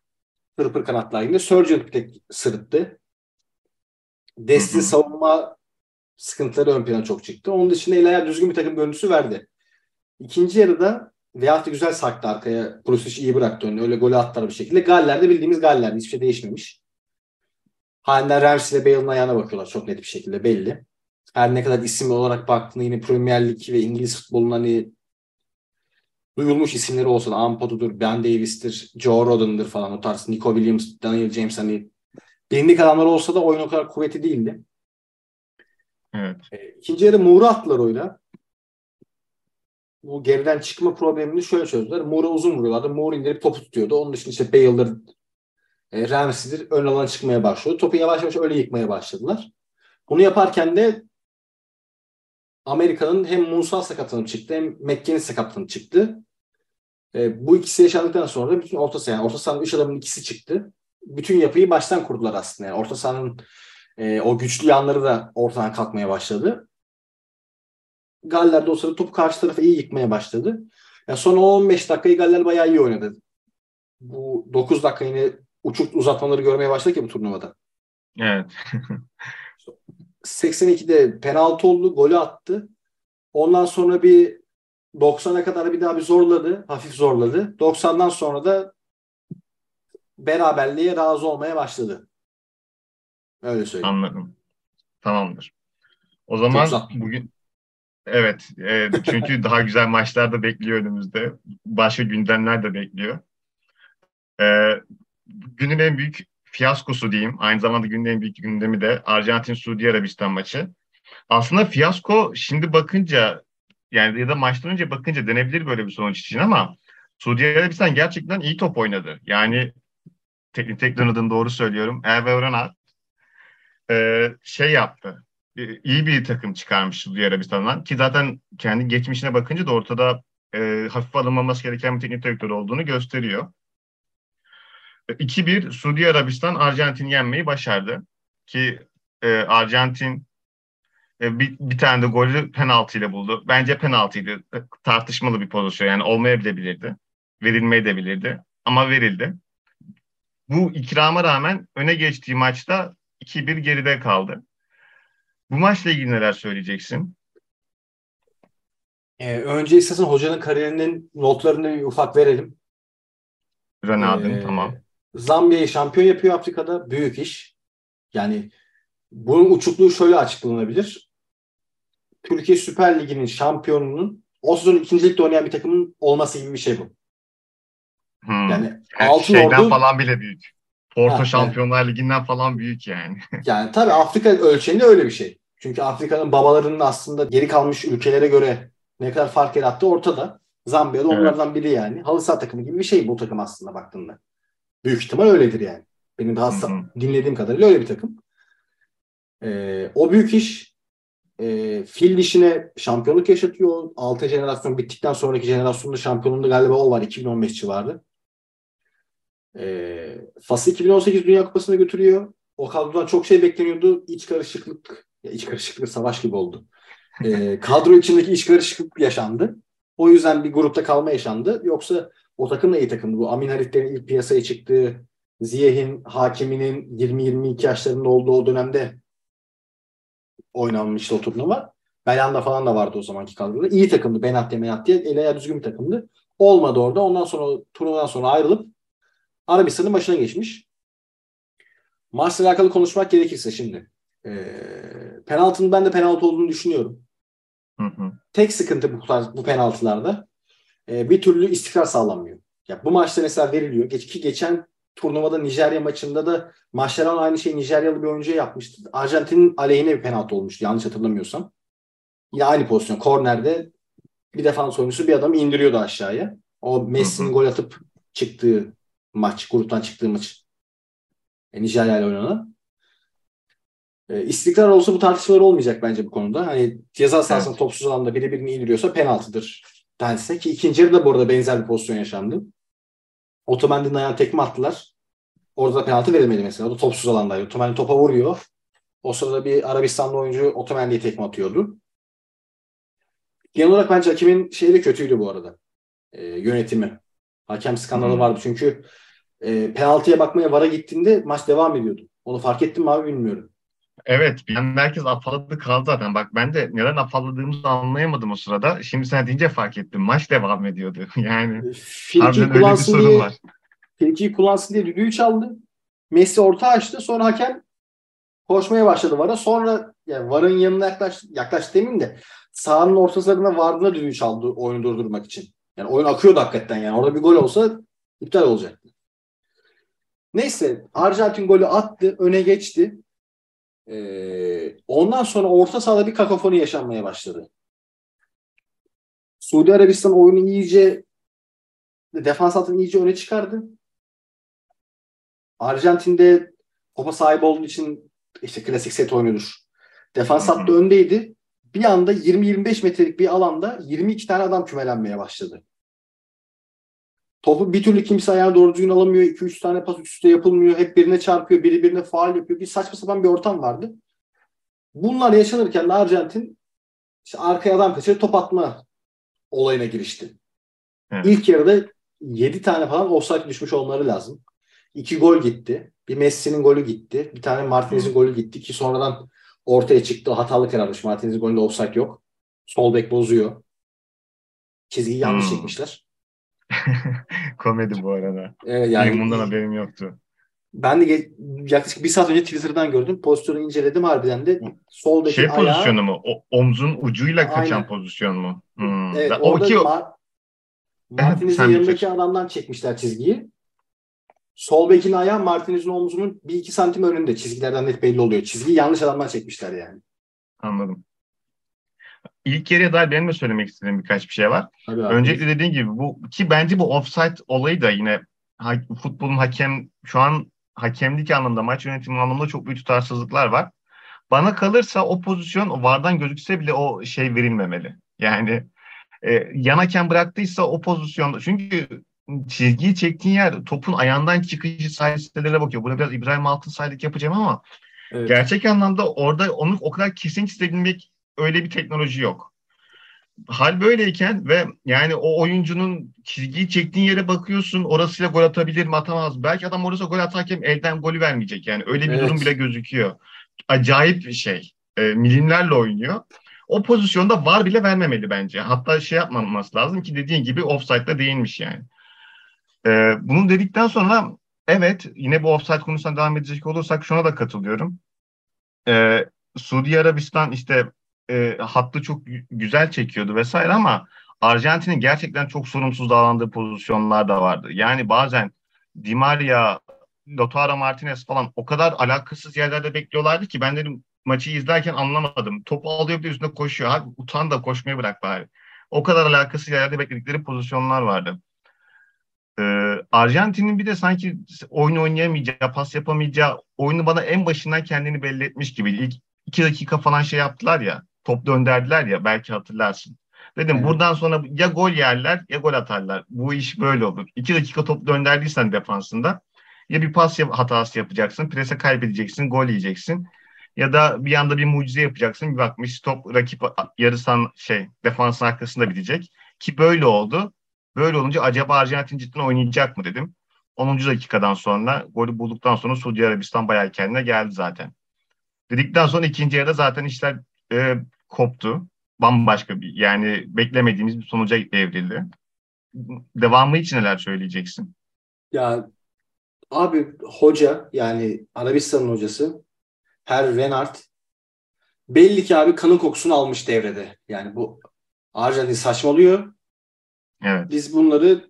Speaker 3: Pırpır kanatlar yine. Surgeon bir tek sırıttı. Desti
Speaker 2: Hı hı.
Speaker 3: savunma sıkıntıları ön plana çok çıktı. Onun dışında el ayağı düzgün bir takım görüntüsü verdi. İkinci yarıda Veyahut da güzel sarktı arkaya. Pulisic iyi bıraktı önüne. Öyle golü attılar bir şekilde. Galler'de bildiğimiz Galler. Hiçbir şey değişmemiş. Halinden Ramsey ile Bale'ın ayağına bakıyorlar. Çok net bir şekilde belli. Her ne kadar isim olarak baktığında yine Premier Lig ve İngiliz futbolunun hani duyulmuş isimleri olsa da Ampodu'dur, Ben Davis'tir, Joe Rodden'dır falan o tarz. Nico Williams, Daniel James hani bilindik adamlar olsa da oyun o kadar kuvvetli değildi.
Speaker 2: Evet.
Speaker 3: E, İkinci yarı Moore attılar oyuna. Bu geriden çıkma problemini şöyle çözdüler. Moore'a uzun vuruyorlardı. Moore indirip topu tutuyordu. Onun dışında işte Bale'dır, e, Ramsey'dir ön alana çıkmaya başlıyordu. Topu yavaş yavaş öyle yıkmaya başladılar. Bunu yaparken de Amerika'nın hem Musa sakatlanıp çıktı hem McKennie sakatlanıp çıktı. E, bu ikisi yaşandıktan sonra bütün orta saha, orta sahanın üç adamın ikisi çıktı. Bütün yapıyı baştan kurdular aslında. Yani orta sahanın e, o güçlü yanları da ortadan kalkmaya başladı. Galler de o sırada topu karşı tarafa iyi yıkmaya başladı. Yani son 15 dakikayı Galler bayağı iyi oynadı. Bu 9 dakika yine uçuk uzatmaları görmeye başladık ya bu turnuvada.
Speaker 2: Evet.
Speaker 3: 82'de penaltı oldu, golü attı. Ondan sonra bir 90'a kadar bir daha bir zorladı, hafif zorladı. 90'dan sonra da beraberliğe razı olmaya başladı. Öyle söyleyeyim.
Speaker 2: Anladım. Tamamdır. O zaman bugün evet e, çünkü daha güzel maçlar da bekliyor önümüzde. Başka gündemler de bekliyor. E, günün en büyük fiyaskosu diyeyim. Aynı zamanda günün en büyük gündemi de Arjantin-Suudi Arabistan maçı. Aslında fiyasko şimdi bakınca yani ya da maçtan önce bakınca denebilir böyle bir sonuç için ama Suudi Arabistan gerçekten iyi top oynadı. Yani teknik tekrar adını doğru söylüyorum. Erve Örenat e, şey yaptı. E, iyi bir takım çıkarmış Suudi Arabistan'dan ki zaten kendi geçmişine bakınca da ortada e, hafif alınmaması gereken bir teknik direktör olduğunu gösteriyor. 2-1 Suudi Arabistan Arjantin'i yenmeyi başardı. Ki e, Arjantin e, bir, bir tane de golü penaltıyla buldu. Bence penaltıydı. E, tartışmalı bir pozisyon. Yani olmayabilirdi. Verilmeyi de bilirdi. Ama verildi. Bu ikrama rağmen öne geçtiği maçta 2-1 geride kaldı. Bu maçla ilgili neler söyleyeceksin?
Speaker 3: Ee, önce istersen hocanın kariyerinin notlarını bir ufak verelim.
Speaker 2: Ronaldo'nun ee, tamam.
Speaker 3: Zambiya'yı şampiyon yapıyor Afrika'da. Büyük iş. Yani bunun uçukluğu şöyle açıklanabilir. Türkiye Süper Ligi'nin şampiyonunun o sezon ikincilikte oynayan bir takımın olması gibi bir şey bu.
Speaker 2: Hmm. Yani altın şeyden ordu... falan bile büyük. Porto ha, Şampiyonlar yani. Ligi'nden falan büyük yani.
Speaker 3: yani tabii Afrika ölçeğinde öyle bir şey. Çünkü Afrika'nın babalarının aslında geri kalmış ülkelere göre ne kadar fark yarattığı ortada. Zambiya'da onlardan evet. biri yani. Halı saha takımı gibi bir şey bu takım aslında baktığında. Büyük ihtimal öyledir yani. Benim daha Hı-hı. dinlediğim kadarıyla öyle bir takım. Ee, o büyük iş e, fil dişine şampiyonluk yaşatıyor. 6 jenerasyon bittikten sonraki jenerasyonda şampiyonluğunda galiba o var 2015 civarı. E, Fas'ı 2018 Dünya Kupası'na götürüyor. O kadrodan çok şey bekleniyordu. İç karışıklık, ya iç karışıklık savaş gibi oldu. E, kadro içindeki iç karışıklık yaşandı. O yüzden bir grupta kalma yaşandı. Yoksa o takım da iyi takımdı. Bu Amin Harit'lerin ilk piyasaya çıktığı, Ziyeh'in, Hakimi'nin 20-22 yaşlarında olduğu o dönemde oynanmıştı o turnuva. Belanda falan da vardı o zamanki kadroda. İyi takımdı. Benat diye Menat diye. Ele düzgün bir takımdı. Olmadı orada. Ondan sonra turnuvadan sonra ayrılıp Arabistan'ın başına geçmiş. Mars'la alakalı konuşmak gerekirse şimdi. E, penaltının ben de penaltı olduğunu düşünüyorum.
Speaker 2: Hı hı.
Speaker 3: Tek sıkıntı bu, bu penaltılarda e, bir türlü istikrar sağlanmıyor. Ya bu maçta mesela veriliyor. Geç, ki geçen turnuvada Nijerya maçında da Maşeran aynı şeyi Nijeryalı bir oyuncuya yapmıştı. Arjantin'in aleyhine bir penaltı olmuştu yanlış hatırlamıyorsam. Yine aynı pozisyon. Kornerde bir defans oyuncusu bir adamı indiriyordu aşağıya. O Messi'nin gol atıp çıktığı maç, gruptan çıktığı maç. E, Nijerya ile oynanan. E, istikrar olsa bu tartışmalar olmayacak bence bu konuda. Hani ceza sahasında evet. topsuz alanda biri birini indiriyorsa penaltıdır dense ki ikinci yarıda bu arada benzer bir pozisyon yaşandı. Otomendi'nin ayağına tekme attılar. Orada da penaltı verilmedi mesela. O da topsuz alandaydı. Otomendi topa vuruyor. O sırada bir Arabistanlı oyuncu Otomendi'ye tekme atıyordu. Genel olarak bence hakemin şeyi de kötüydü bu arada. E, yönetimi. Hakem skandalı hmm. vardı. Çünkü e, penaltıya bakmaya vara gittiğinde maç devam ediyordu. Onu fark ettim mi abi bilmiyorum.
Speaker 2: Evet. Yani herkes afalladı kaldı zaten. Bak ben de neden afalladığımızı anlayamadım o sırada. Şimdi sen deyince fark ettim. Maç devam ediyordu. Yani
Speaker 3: Filki'yi kullansın diye, var. Filki'yi kullansın diye düdüğü çaldı. Messi orta açtı. Sonra hakem koşmaya başladı VAR'a. Sonra yani VAR'ın yanına yaklaş, yaklaş demeyeyim de sahanın ortaslarına vardığına düdüğü çaldı oyunu durdurmak için. Yani oyun akıyordu hakikaten yani. Orada bir gol olsa iptal olacaktı. Neyse Arjantin golü attı. Öne geçti. Ee, ondan sonra orta sahada bir kakofoni yaşanmaya başladı. Suudi Arabistan oyunu iyice defans hattını iyice öne çıkardı. Arjantin'de topa sahip olduğu için işte klasik set oynuyordur. Defans hattı öndeydi. Bir anda 20-25 metrelik bir alanda 22 tane adam kümelenmeye başladı. Topu bir türlü kimse ayağına doğru düzgün alamıyor. 2-3 tane pas üst üste yapılmıyor. Hep birine çarpıyor. Biri birine faal yapıyor. Bir saçma sapan bir ortam vardı. Bunlar yaşanırken de Arjantin işte arkaya adam kaçırıp top atma olayına girişti. Evet. İlk yarıda 7 tane falan offside düşmüş olmaları lazım. 2 gol gitti. Bir Messi'nin golü gitti. Bir tane Martinez'in golü gitti ki sonradan ortaya çıktı. Hatalı kararmış. Martinez'in golünde offside yok. Sol bek bozuyor. Çizgiyi yanlış hmm. çekmişler.
Speaker 2: Komedi bu arada.
Speaker 3: Evet, yani,
Speaker 2: Benim bundan haberim yoktu.
Speaker 3: Ben de yaklaşık bir saat önce Twitter'dan gördüm. Pozisyonu inceledim harbiden de. Soldaki
Speaker 2: şey ayağı... pozisyonu mu? O, omzun ucuyla kaçan Aynen. pozisyon mu?
Speaker 3: Hmm. Evet, o orada ki... Mar- Martinez'in yanındaki adamdan çekmişler çizgiyi. Sol bekin ayağı Martinez'in omzunun bir iki santim önünde. Çizgilerden net belli oluyor. Çizgiyi yanlış adamlar çekmişler yani.
Speaker 2: Anladım. İlk yarıya dair benim de söylemek istediğim birkaç bir şey var.
Speaker 3: Abi.
Speaker 2: Öncelikle dediğin gibi bu ki bence bu offside olayı da yine ha, futbolun hakem şu an hakemlik anlamda maç yönetimi anlamında çok büyük tutarsızlıklar var. Bana kalırsa o pozisyon VAR'dan gözükse bile o şey verilmemeli. Yani e, yan hakem bıraktıysa o pozisyonda çünkü çizgiyi çektiğin yer topun ayağından çıkışı sahilselere bakıyor. Burada biraz İbrahim Altınsaylık yapacağım ama
Speaker 3: Evet.
Speaker 2: gerçek anlamda orada onu o kadar kesin çizebilmek öyle bir teknoloji yok. Hal böyleyken ve yani o oyuncunun çizgiyi çektiğin yere bakıyorsun orasıyla gol atabilir mi atamaz? Belki adam orası gol atarken elden golü vermeyecek yani öyle bir
Speaker 3: Evet.
Speaker 2: durum bile gözüküyor. Acayip bir şey. E, milimlerle oynuyor. O pozisyonda var bile vermemeli bence. Hatta şey yapmaması lazım ki dediğin gibi offside'da değilmiş yani. E, bunu dedikten sonra evet yine bu offside konusuna devam edecek olursak şuna da katılıyorum. E, Suudi Arabistan işte e, hattı çok gü- güzel çekiyordu vesaire ama Arjantin'in gerçekten çok sorumsuz davrandığı pozisyonlar da vardı. Yani bazen Di Maria, Lautaro Martinez falan o kadar alakasız yerlerde bekliyorlardı ki ben dedim maçı izlerken anlamadım. Topu alıyor bir de üstüne koşuyor. Abi utan da koşmayı bırak bari. O kadar alakasız yerlerde bekledikleri pozisyonlar vardı. Ee, Arjantin'in bir de sanki oyun oynayamayacağı, pas yapamayacağı oyunu bana en başından kendini belli etmiş gibi. İlk iki dakika falan şey yaptılar ya, top dönderdiler ya belki hatırlarsın. Dedim
Speaker 3: Evet.
Speaker 2: buradan sonra ya gol yerler ya gol atarlar. Bu iş böyle olur. İki dakika top dönderdiysen defansında ya bir pas hatası yapacaksın, prese kaybedeceksin, gol yiyeceksin. Ya da bir anda bir mucize yapacaksın. Bir bakmış top rakip yarısan şey defansın arkasında bitecek. Ki böyle oldu. Böyle olunca acaba Arjantin cidden oynayacak mı dedim. 10. dakikadan sonra golü bulduktan sonra Suudi Arabistan bayağı kendine geldi zaten. Dedikten sonra ikinci yarıda zaten işler e, koptu. Bambaşka bir yani beklemediğimiz bir sonuca evrildi. Devamı için neler söyleyeceksin?
Speaker 3: Ya abi hoca yani Arabistan'ın hocası Her Renard belli ki abi kanın kokusunu almış devrede. Yani bu Arjantin saçmalıyor.
Speaker 2: Evet.
Speaker 3: Biz bunları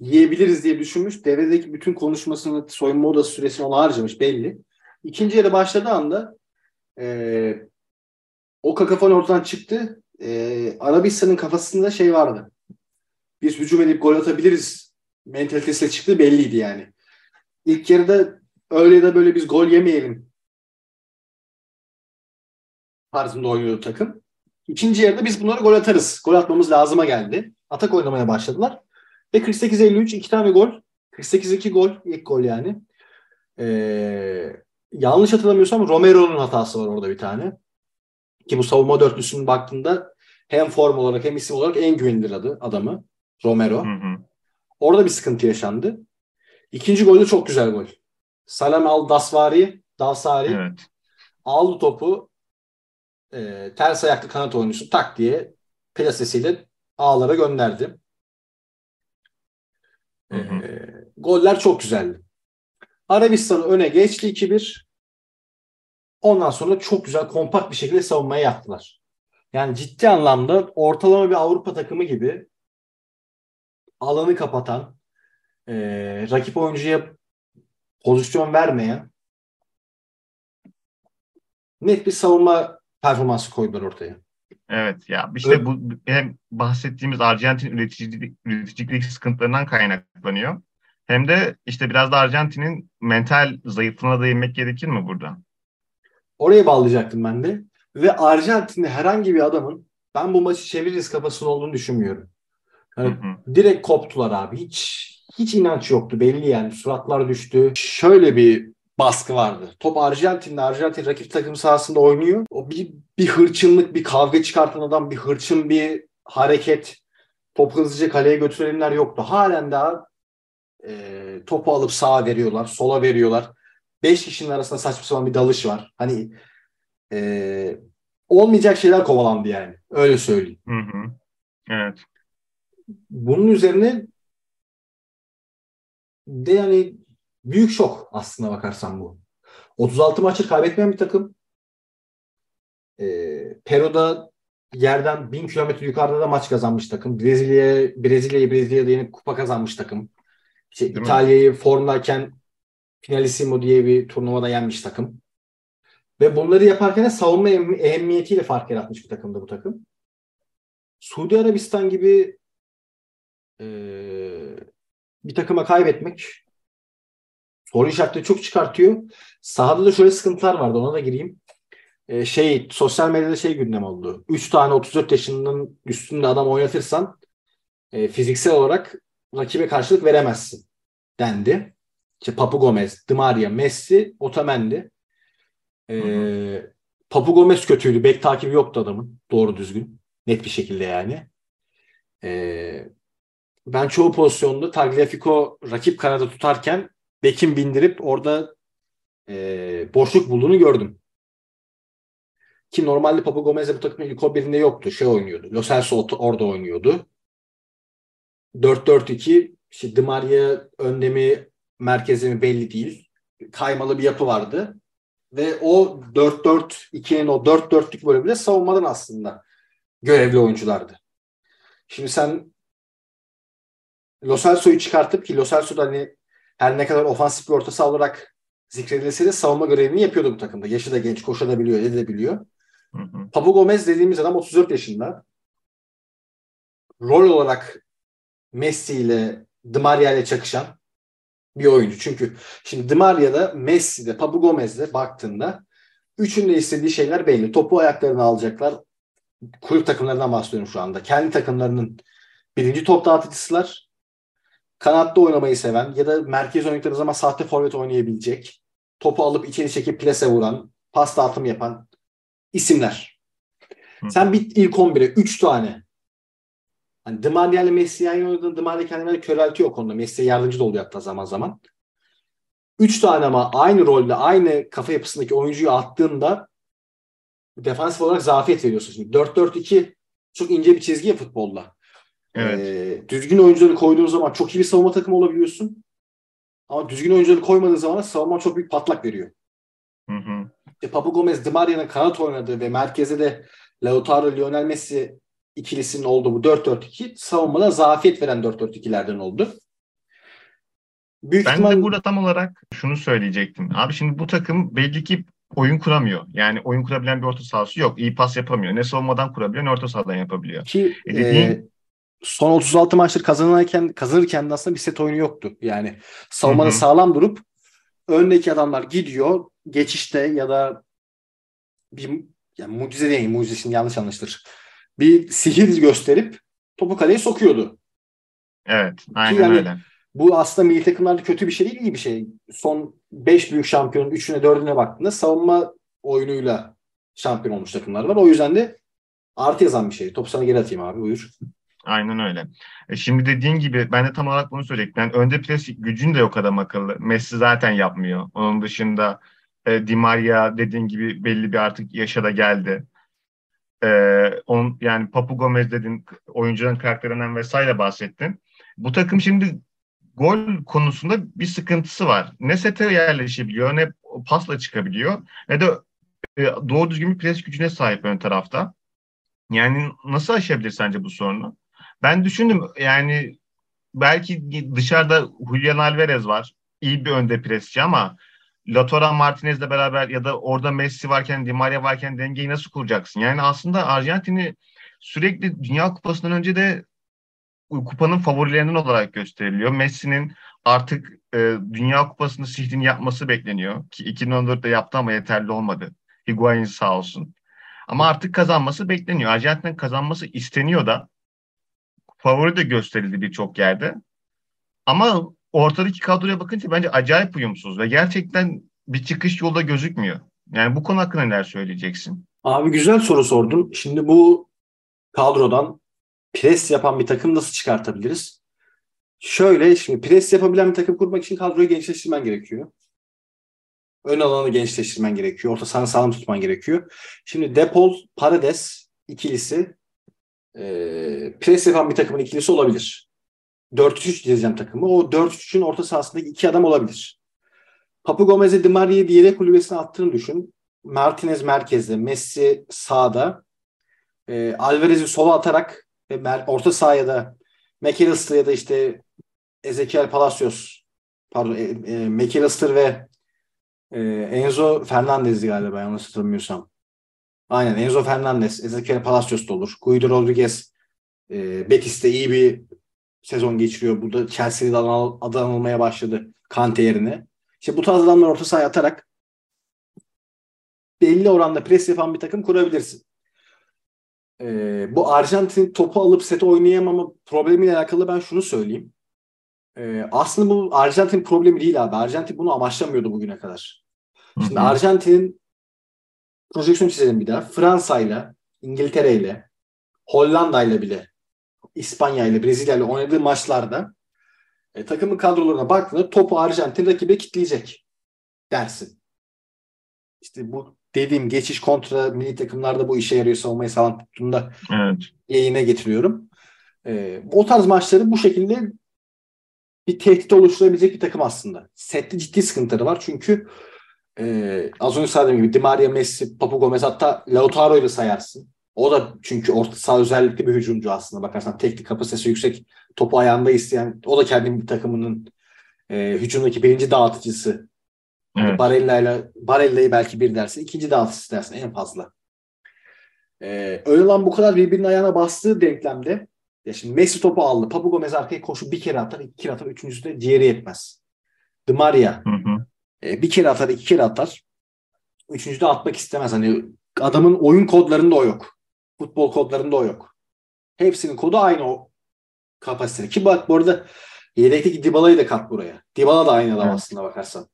Speaker 3: yiyebiliriz diye düşünmüş. Devredeki bütün konuşmasını, soyunma odası süresini ona harcamış belli. İkinci yarı başladığı anda e, o kakafon ortadan çıktı. E, Arabistan'ın kafasında şey vardı. Biz hücum edip gol atabiliriz mentalitesiyle çıktığı belliydi yani. İlk yarıda öyle da böyle biz gol yemeyelim tarzında oynuyordu takım. İkinci yarıda biz bunları gol atarız. Gol atmamız lazıma geldi. Atak oynamaya başladılar. Ve 48-53 iki tane gol. 48-2 gol. ilk gol yani. Ee, yanlış hatırlamıyorsam Romero'nun hatası var orada bir tane. Ki bu savunma dörtlüsünün baktığında hem form olarak hem isim olarak en güvenilir adı adamı. Romero.
Speaker 2: Hı hı.
Speaker 3: Orada bir sıkıntı yaşandı. İkinci gol de çok güzel gol. Salam al Dasvari, Davsari
Speaker 2: Evet.
Speaker 3: aldı topu e, ters ayaklı kanat oyuncusu tak diye plasesiyle ağlara gönderdi.
Speaker 2: Hı hı.
Speaker 3: E, goller çok güzeldi. Arabistan öne geçti 2-1. Ondan sonra çok güzel kompakt bir şekilde savunmaya yaptılar. Yani ciddi anlamda ortalama bir Avrupa takımı gibi alanı kapatan, e, rakip oyuncuya pozisyon vermeyen net bir savunma performansı koydular ortaya.
Speaker 2: Evet ya işte
Speaker 3: Evet.
Speaker 2: bu hem bahsettiğimiz Arjantin üreticilik, üreticilik sıkıntılarından kaynaklanıyor. Hem de işte biraz da Arjantin'in mental zayıflığına değinmek gerekir mi burada?
Speaker 3: Oraya bağlayacaktım ben de. Ve Arjantin'de herhangi bir adamın ben bu maçı çeviririz kafasının olduğunu düşünmüyorum. Yani
Speaker 2: hı.
Speaker 3: direkt koptular abi. Hiç hiç inanç yoktu belli yani. Suratlar düştü. Şöyle bir baskı vardı. Top Arjantin'de. Arjantin rakip takım sahasında oynuyor. O bir, bir hırçınlık, bir kavga çıkartan adam, bir hırçın bir hareket. Topu hızlıca kaleye götürenler yoktu. Halen daha e, topu alıp sağa veriyorlar, sola veriyorlar. Beş kişinin arasında saçma sapan bir dalış var. Hani e, olmayacak şeyler kovalandı yani. Öyle söyleyeyim.
Speaker 2: Hı hı. Evet.
Speaker 3: Bunun üzerine de yani büyük şok aslında bakarsan bu. 36 maçı kaybetmeyen bir takım. Ee, Peru'da yerden 1000 kilometre yukarıda da maç kazanmış takım. Brezilya'ya Brezilya'yı Brezilya'da yenip kupa kazanmış takım. İşte
Speaker 2: Değil mi?
Speaker 3: İtalya'yı formdayken Finalissimo diye bir turnuvada yenmiş takım. Ve bunları yaparken de savunma em- ehemmiyetiyle fark yaratmış bir takımdı bu takım. Suudi Arabistan gibi e, bir takıma kaybetmek soru işaretleri çok çıkartıyor. Sahada da şöyle sıkıntılar vardı ona da gireyim. E, şey sosyal medyada şey gündem oldu. 3 tane 34 yaşının üstünde adam oynatırsan e, fiziksel olarak rakibe karşılık veremezsin dendi. İşte Papu Gomez, Di Maria, Messi, Otamendi. E, Papu Gomez kötüydü. Bek takibi yoktu adamın. Doğru düzgün. Net bir şekilde yani. E, ben çoğu pozisyonda Tagliafico rakip kanada tutarken Bekin bindirip orada e, boşluk bulduğunu gördüm. Ki normalde Papu Gomez'e bu takımın ilk 11'inde yoktu. Şey oynuyordu. Lo Celso orada oynuyordu. 4-4-2 işte Di Maria önde mi merkezi mi belli değil. Kaymalı bir yapı vardı. Ve o 4-4-2'nin o 4-4'lük bölümünde savunmadan aslında görevli oyunculardı. Şimdi sen Lo Celso'yu çıkartıp ki Lo Celso da hani her ne kadar ofansif bir orta saha olarak zikredilse de savunma görevini yapıyordu bu takımda. Yaşı da genç, koşabiliyor, edebiliyor.
Speaker 2: Hı hı.
Speaker 3: Papu Gomez dediğimiz adam 34 yaşında. Rol olarak Messi ile Di Maria ile çakışan bir oyuncu. Çünkü şimdi Di Maria'da, Messi'de, Papu Gomez'de baktığında üçünde istediği şeyler belli. Topu ayaklarına alacaklar. Kulüp takımlarından bahsediyorum şu anda. Kendi takımlarının birinci top dağıtıcısılar. Kanatta oynamayı seven ya da merkez oynadıkları zaman sahte forvet oynayabilecek. Topu alıp içeri çekip plase vuran, pas dağıtım yapan isimler.
Speaker 2: Hı.
Speaker 3: Sen bir ilk 11'e 3 tane Hani Di Maria ile Messi yan oynadığında Di Maria kendine köreltiyor o konuda. Messi'ye yardımcı da oluyor hatta zaman zaman. Üç tane ama aynı rolde, aynı kafa yapısındaki oyuncuyu attığında defansif olarak zafiyet veriyorsun. Şimdi 4-4-2 çok ince bir çizgi ya futbolda.
Speaker 2: Evet.
Speaker 3: Ee, düzgün oyuncuları koyduğun zaman çok iyi bir savunma takımı olabiliyorsun. Ama düzgün oyuncuları koymadığın zaman savunma çok büyük patlak veriyor.
Speaker 2: Hı hı.
Speaker 3: İşte Papu Gomez, Di Maria'nın kanat oynadığı ve merkeze de Lautaro, Lionel Messi ikilisinin olduğu bu 4-4-2 savunmada zafiyet veren 4-4-2'lerden oldu. Büyük
Speaker 2: Ben
Speaker 3: ihtimal
Speaker 2: de burada tam olarak şunu söyleyecektim. Abi şimdi bu takım belli ki oyun kuramıyor. Yani oyun kurabilen bir orta sahası yok. İyi pas yapamıyor. Ne savunmadan kurabiliyor ne orta sahadan yapabiliyor.
Speaker 3: ki
Speaker 2: E dediğin-
Speaker 3: e, son 36 maçtır kazanırken kazanırken de aslında bir set oyunu yoktu. Yani savunmada
Speaker 2: Hı hı.
Speaker 3: sağlam durup öndeki adamlar gidiyor geçişte ya da bir yani mucize değil mucize şimdi yanlış anlaşılır. Bir sihir gösterip topu kaleye sokuyordu.
Speaker 2: Evet. Aynen
Speaker 3: yani-
Speaker 2: öyle.
Speaker 3: Bu aslında milli takımlarda kötü bir şey değil, iyi bir şey. Son 5 büyük şampiyonun 3'üne 4'üne baktığında savunma oyunuyla şampiyon olmuş takımlar var. O yüzden de artı yazan bir şey. Topu sana geri atayım abi buyur.
Speaker 2: Aynen öyle. E şimdi dediğin gibi ben de tam olarak bunu söyleyecektim. Yani önde pres gücün de yok adam akıllı. Messi zaten yapmıyor. Onun dışında e, Di Maria dediğin gibi belli bir artık yaşa da geldi. E, on, yani Papu Gomez dedin, oyuncuların karakterinden vesaire bahsettin. Bu takım şimdi gol konusunda bir sıkıntısı var. Ne sete yerleşebiliyor ne pasla çıkabiliyor ne de e, doğru düzgün bir pres gücüne sahip ön tarafta. Yani nasıl aşabilir sence bu sorunu? Ben düşündüm yani belki dışarıda Julian Alvarez var. iyi bir önde presçi ama Lautaro Martinez'le beraber ya da orada Messi varken, Di Maria varken dengeyi nasıl kuracaksın? Yani aslında Arjantin'i sürekli Dünya Kupası'ndan önce de kupanın favorilerinden olarak gösteriliyor. Messi'nin artık e, Dünya Kupası'nda sihrini yapması bekleniyor. Ki 2014'te yaptı ama yeterli olmadı. Higuain sağ olsun. Ama artık kazanması bekleniyor. Arjantin'in kazanması isteniyor da. Favori de gösterildi birçok yerde. Ama ortadaki kadroya bakınca bence acayip uyumsuz ve gerçekten bir çıkış yolda gözükmüyor. Yani bu konu hakkında neler söyleyeceksin?
Speaker 3: Abi güzel soru sordun. Şimdi bu kadrodan pres yapan bir takım nasıl çıkartabiliriz? Şöyle şimdi pres yapabilen bir takım kurmak için kadroyu gençleştirmen gerekiyor. Ön alanı gençleştirmen gerekiyor. Orta sahanı sağlam tutman gerekiyor. Şimdi Depol, Paredes ikilisi e, pres yapan bir takımın ikilisi olabilir. 4-3 diyeceğim takımı. O 4-3'ün orta sahasındaki iki adam olabilir. Papu Gomez'e Di Maria'yı yere kulübesine attığını düşün. Martinez merkezde, Messi sağda. E, Alvarez'i sola atarak mer- orta sahaya da McAllister ya da işte Ezekiel Palacios pardon e, e, McAllister ve e, Enzo Fernandez'di galiba yanlış hatırlamıyorsam. Aynen Enzo Fernandez, Ezekiel Palacios da olur. Guido Rodriguez e, Betis'te iyi bir sezon geçiriyor. Burada Chelsea'de adı anılmaya başladı Kante yerine. İşte bu tarz adamlar orta sahaya atarak belli oranda pres yapan bir takım kurabilirsin. Ee, bu Arjantin topu alıp sete oynayamama problemiyle alakalı ben şunu söyleyeyim. Ee, aslında bu Arjantin problemi değil abi. Arjantin bunu amaçlamıyordu bugüne kadar. Şimdi Arjantin'in projeksiyon çizelim bir daha. Fransa'yla, İngiltere'yle, Hollanda'yla bile, İspanya'yla, Brezilya'yla oynadığı maçlarda e, takımın kadrolarına baktığında topu Arjantin rakibe kitleyecek dersin. İşte bu dediğim geçiş kontra milli takımlarda bu işe yarıyor savunmayı sağlam tuttuğunda
Speaker 2: evet.
Speaker 3: yayına getiriyorum. E, o tarz maçları bu şekilde bir tehdit oluşturabilecek bir takım aslında. Sette ciddi sıkıntıları var çünkü e, az önce söylediğim gibi Di Maria, Messi, Papu Gomez hatta Lautaro'yu da sayarsın. O da çünkü orta saha özellikle bir hücumcu aslında bakarsan teknik kapasitesi yüksek topu ayağında isteyen o da kendi bir takımının e, hücumdaki birinci dağıtıcısı. Evet. Barella ile Barella'yı belki bir dersin, ikinci dağıtıcısı dersin en fazla. Ee, öyle lan bu kadar birbirinin ayağına bastığı denklemde ya şimdi Messi topu aldı. Papu Gomez arkaya koşu bir kere atar, iki kere atar, üçüncüsü de ciğeri yetmez. Di Maria
Speaker 2: hı hı.
Speaker 3: E, bir kere atar, iki kere atar. Üçüncü de atmak istemez. Hani adamın oyun kodlarında o yok. Futbol kodlarında o yok. Hepsinin kodu aynı o kapasitede. Ki bak bu arada yedekteki Dybala'yı da kat buraya. Dybala da aynı adam evet. aslında bakarsan.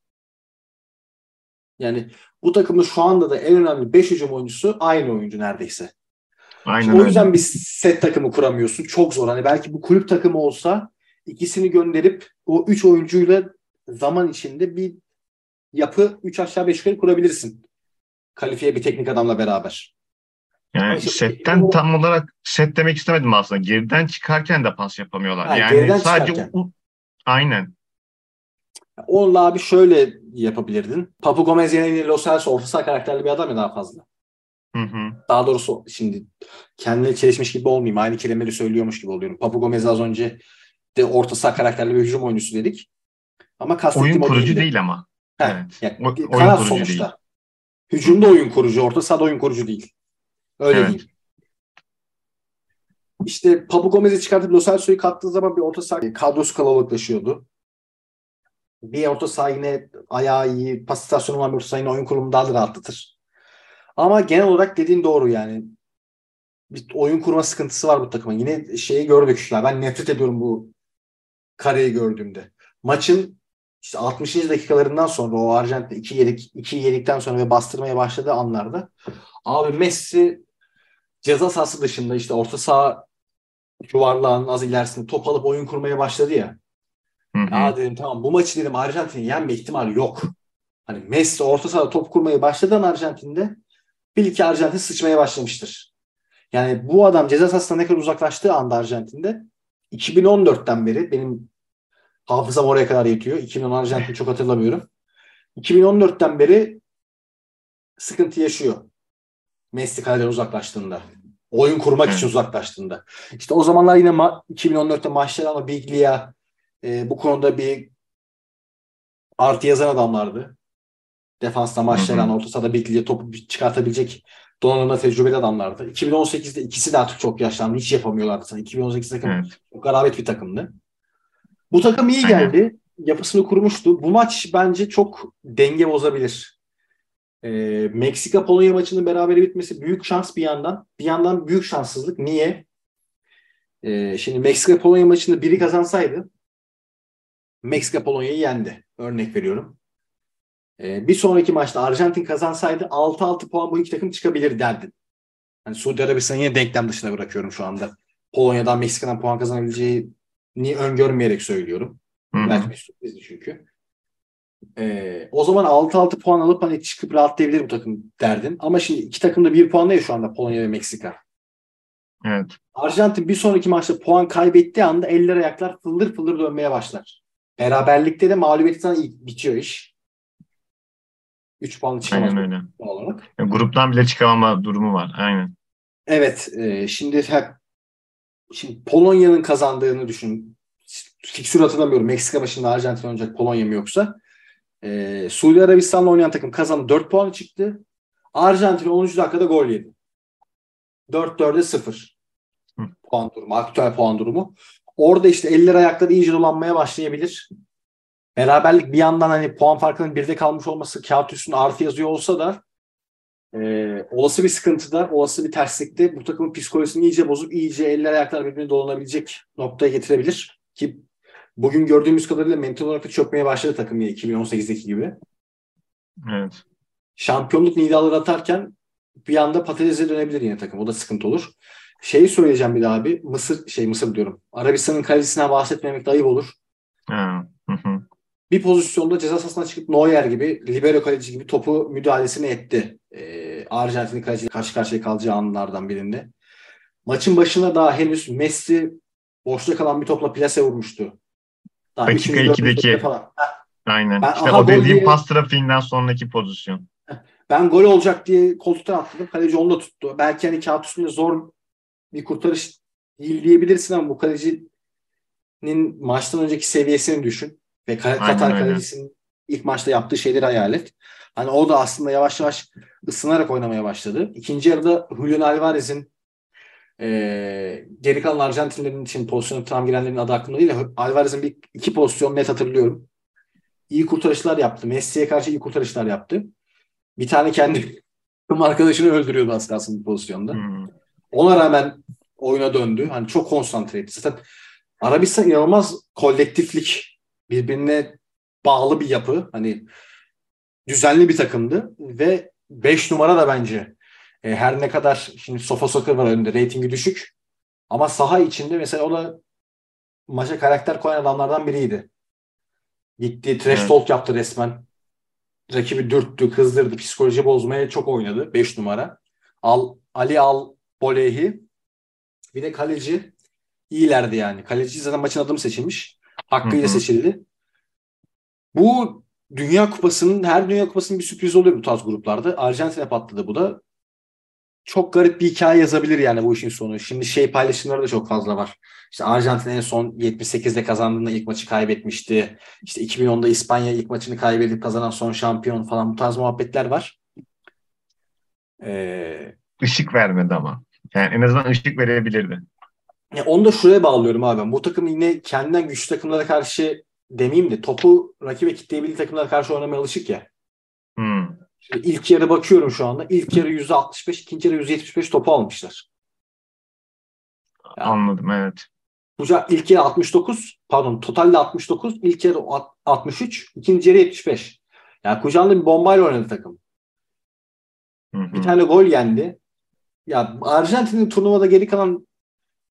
Speaker 3: Yani bu takımın şu anda da en önemli 5 hücum oyuncusu aynı oyuncu neredeyse. Aynen o yüzden öyle. bir set takımı kuramıyorsun. Çok zor. Hani belki bu kulüp takımı olsa ikisini gönderip o 3 oyuncuyla zaman içinde bir yapı 3 aşağı 5 yukarı kurabilirsin. Kalifiye bir teknik adamla beraber.
Speaker 2: Yani işte, setten o, tam olarak set demek istemedim aslında. Geriden çıkarken de pas yapamıyorlar. Ha, yani sadece u, aynen.
Speaker 3: Onunla abi şöyle yapabilirdin. Papu Gomez yerine Los Angeles orta saha karakterli bir adam ya daha fazla.
Speaker 2: Hı hı.
Speaker 3: Daha doğrusu şimdi kendine çelişmiş gibi olmayayım. Aynı kelimeleri söylüyormuş gibi oluyorum. Papu Gomez az önce de orta saha karakterli bir hücum oyuncusu dedik. Ama
Speaker 2: kastettiğim Oyun kurucu değil ama.
Speaker 3: Heh, evet. Yani, o, kanat sonuçta. Değil. Hücumda oyun kurucu, orta sahada oyun kurucu değil. Öyle evet. değil. İşte Papu Gomez'i çıkartıp Lo Celso'yu kattığı zaman bir orta saha kadrosu kalabalıklaşıyordu. Bir orta saha yine ayağı iyi, pas istasyonu olan bir orta saha yine oyun kurulumunu daha da rahatlatır. Ama genel olarak dediğin doğru yani. Bir oyun kurma sıkıntısı var bu takımın. Yine şeyi gördük. Ya ben nefret ediyorum bu kareyi gördüğümde. Maçın işte 60. dakikalarından sonra o Arjantin 2 yedik 2 yedikten sonra ve bastırmaya başladığı anlarda abi Messi ceza sahası dışında işte orta saha yuvarlağın az ilerisinde top alıp oyun kurmaya başladı ya. Hı hı. Ya dedim tamam bu maçı dedim Arjantin'in yenme ihtimali yok. Hani Messi orta sahada top kurmaya başladan Arjantin'de bil ki Arjantin sıçmaya başlamıştır. Yani bu adam ceza sahasından ne kadar uzaklaştığı anda Arjantin'de 2014'ten beri benim hafızam oraya kadar yetiyor. 2010 Arjantin çok hatırlamıyorum. 2014'ten beri sıkıntı yaşıyor. Messi kaleden uzaklaştığında. Oyun kurmak için uzaklaştığında. İşte o zamanlar yine ma- 2014'te maçlar ama Biglia e, bu konuda bir artı yazan adamlardı. Defansta maçlayan, orta sahada Biglia topu çıkartabilecek donanımda tecrübeli adamlardı. 2018'de ikisi de artık çok yaşlandı. Hiç yapamıyorlardı. 2018 takım çok garabet bir takımdı. Bu takım iyi geldi. Yapısını kurmuştu. Bu maç bence çok denge bozabilir. Ee, Meksika Polonya maçının berabere bitmesi büyük şans bir yandan. Bir yandan büyük şanssızlık. Niye? Ee, şimdi Meksika Polonya maçında biri kazansaydı Meksika Polonya'yı yendi. Örnek veriyorum. Ee, bir sonraki maçta Arjantin kazansaydı 6-6 puan bu iki takım çıkabilir derdin. Hani Suudi Arabistan'ı yine denklem dışına bırakıyorum şu anda. Polonya'dan Meksika'dan puan kazanabileceği ni öngörmeyerek söylüyorum. Hı-hı. Belki bir sürprizdi çünkü. Ee, o zaman 6-6 puan alıp hani çıkıp rahatlayabilir bu takım derdin. Ama şimdi iki takım da bir puanda ya şu anda Polonya ve Meksika.
Speaker 2: Evet.
Speaker 3: Arjantin bir sonraki maçta puan kaybettiği anda eller ayaklar fıldır fıldır dönmeye başlar. Beraberlikte de mağlubiyetten bitiyor iş. 3 puanlı çıkamaz.
Speaker 2: Aynen öyle. Olarak. Yani gruptan bile çıkamama durumu var. Aynen.
Speaker 3: Evet. E, şimdi hep Şimdi Polonya'nın kazandığını düşün. fiksür hatırlamıyorum. Meksika başında Arjantin oynayacak Polonya mı yoksa. E, Suudi Arabistan'la oynayan takım kazandı. 4 puan çıktı. Arjantin 10. dakikada gol yedi. 4-4'e 0
Speaker 2: Hı.
Speaker 3: puan durumu. Aktüel puan durumu. Orada işte eller ayakları iyice dolanmaya başlayabilir. Beraberlik bir yandan hani puan farkının birde kalmış olması kağıt üstünde artı yazıyor olsa da e, olası bir sıkıntıda, olası bir terslikte bu takımın psikolojisini iyice bozup iyice eller ayaklar birbirine dolanabilecek noktaya getirebilir. Ki bugün gördüğümüz kadarıyla mental olarak da çökmeye başladı takım yine 2018'deki gibi.
Speaker 2: Evet.
Speaker 3: Şampiyonluk nidaları atarken bir anda patatese dönebilir yine takım. O da sıkıntı olur. Şeyi söyleyeceğim bir daha abi. Mısır, şey Mısır diyorum. Arabistan'ın kalecisinden bahsetmemek de ayıp olur.
Speaker 2: Ha. Hı hı.
Speaker 3: bir pozisyonda ceza sahasına çıkıp Neuer gibi, libero kaleci gibi topu müdahalesini etti. Ee, Arjantin'in kaleciyle karşı karşıya kalacağı anlardan birinde. Maçın başına daha henüz Messi boşta kalan bir topla plase vurmuştu. Daha
Speaker 2: Dakika
Speaker 3: üçüncü, dördüncü
Speaker 2: 2'deki.
Speaker 3: dakika Falan.
Speaker 2: Aynen.
Speaker 3: Ben
Speaker 2: işte
Speaker 3: aha
Speaker 2: o dediğim
Speaker 3: diye-
Speaker 2: pas trafiğinden sonraki pozisyon.
Speaker 3: Ben gol olacak diye koltuktan atladım. Kaleci onu da tuttu. Belki hani kağıt üstünde zor bir kurtarış değil diyebilirsin ama bu kalecinin maçtan önceki seviyesini düşün. Ve Ka-
Speaker 2: Aynen
Speaker 3: Katar
Speaker 2: öyle.
Speaker 3: kalecisinin ilk maçta yaptığı şeyleri hayal et. Hani o da aslında yavaş yavaş ısınarak oynamaya başladı. İkinci yarıda Julian Alvarez'in eee geri kalan Arjantinlerin için pozisyonu tam girenlerin adı aklımda değil. de Alvarez'in bir iki pozisyon net hatırlıyorum. İyi kurtarışlar yaptı. Messi'ye karşı iyi kurtarışlar yaptı. Bir tane kendi takım arkadaşını öldürüyordu az kalsın bu pozisyonda.
Speaker 2: Hı.
Speaker 3: Ona rağmen oyuna döndü. Hani çok konsantre etti. Zaten Arabistan inanılmaz kolektiflik, birbirine bağlı bir yapı. Hani düzenli bir takımdı ve 5 numara da bence e, her ne kadar şimdi Sofa Soccer var önünde reytingi düşük ama saha içinde mesela o da maça karakter koyan adamlardan biriydi. Gitti trash
Speaker 2: Evet.
Speaker 3: talk yaptı resmen. Rakibi dürttü, kızdırdı, psikoloji bozmaya çok oynadı 5 numara. Al, Ali Al Bolehi bir de kaleci iyilerdi yani. Kaleci zaten maçın adımı seçilmiş. Hakkıyla
Speaker 2: Hı hı.
Speaker 3: seçildi. Bu Dünya Kupası'nın her Dünya Kupası'nın bir sürprizi oluyor bu tarz gruplarda. Arjantin'e patladı bu da. Çok garip bir hikaye yazabilir yani bu işin sonu. Şimdi şey paylaşımları da çok fazla var. İşte Arjantin en son 78'de kazandığında ilk maçı kaybetmişti. İşte 2010'da İspanya ilk maçını kaybedip kazanan son şampiyon falan bu tarz muhabbetler var. Ee,
Speaker 2: Işık vermedi ama. Yani en azından ışık verebilirdi.
Speaker 3: Ya onu da şuraya bağlıyorum abi. Bu takım yine kendinden güçlü takımlara karşı demeyeyim de topu rakibe kitleyebildiği takımlara karşı oynamaya alışık ya.
Speaker 2: Hı.
Speaker 3: İlk yarı bakıyorum şu anda. İlk yarı %65, ikinci yarı %75 topu almışlar. Ya.
Speaker 2: Anladım evet.
Speaker 3: Buca ilk yarı 69, pardon totalde 69, ilk yarı alt- 63, ikinci yarı 75. Yani kucağında bir bombayla oynadı takım.
Speaker 2: Hı hı.
Speaker 3: Bir tane gol yendi. Ya Arjantin'in turnuvada geri kalan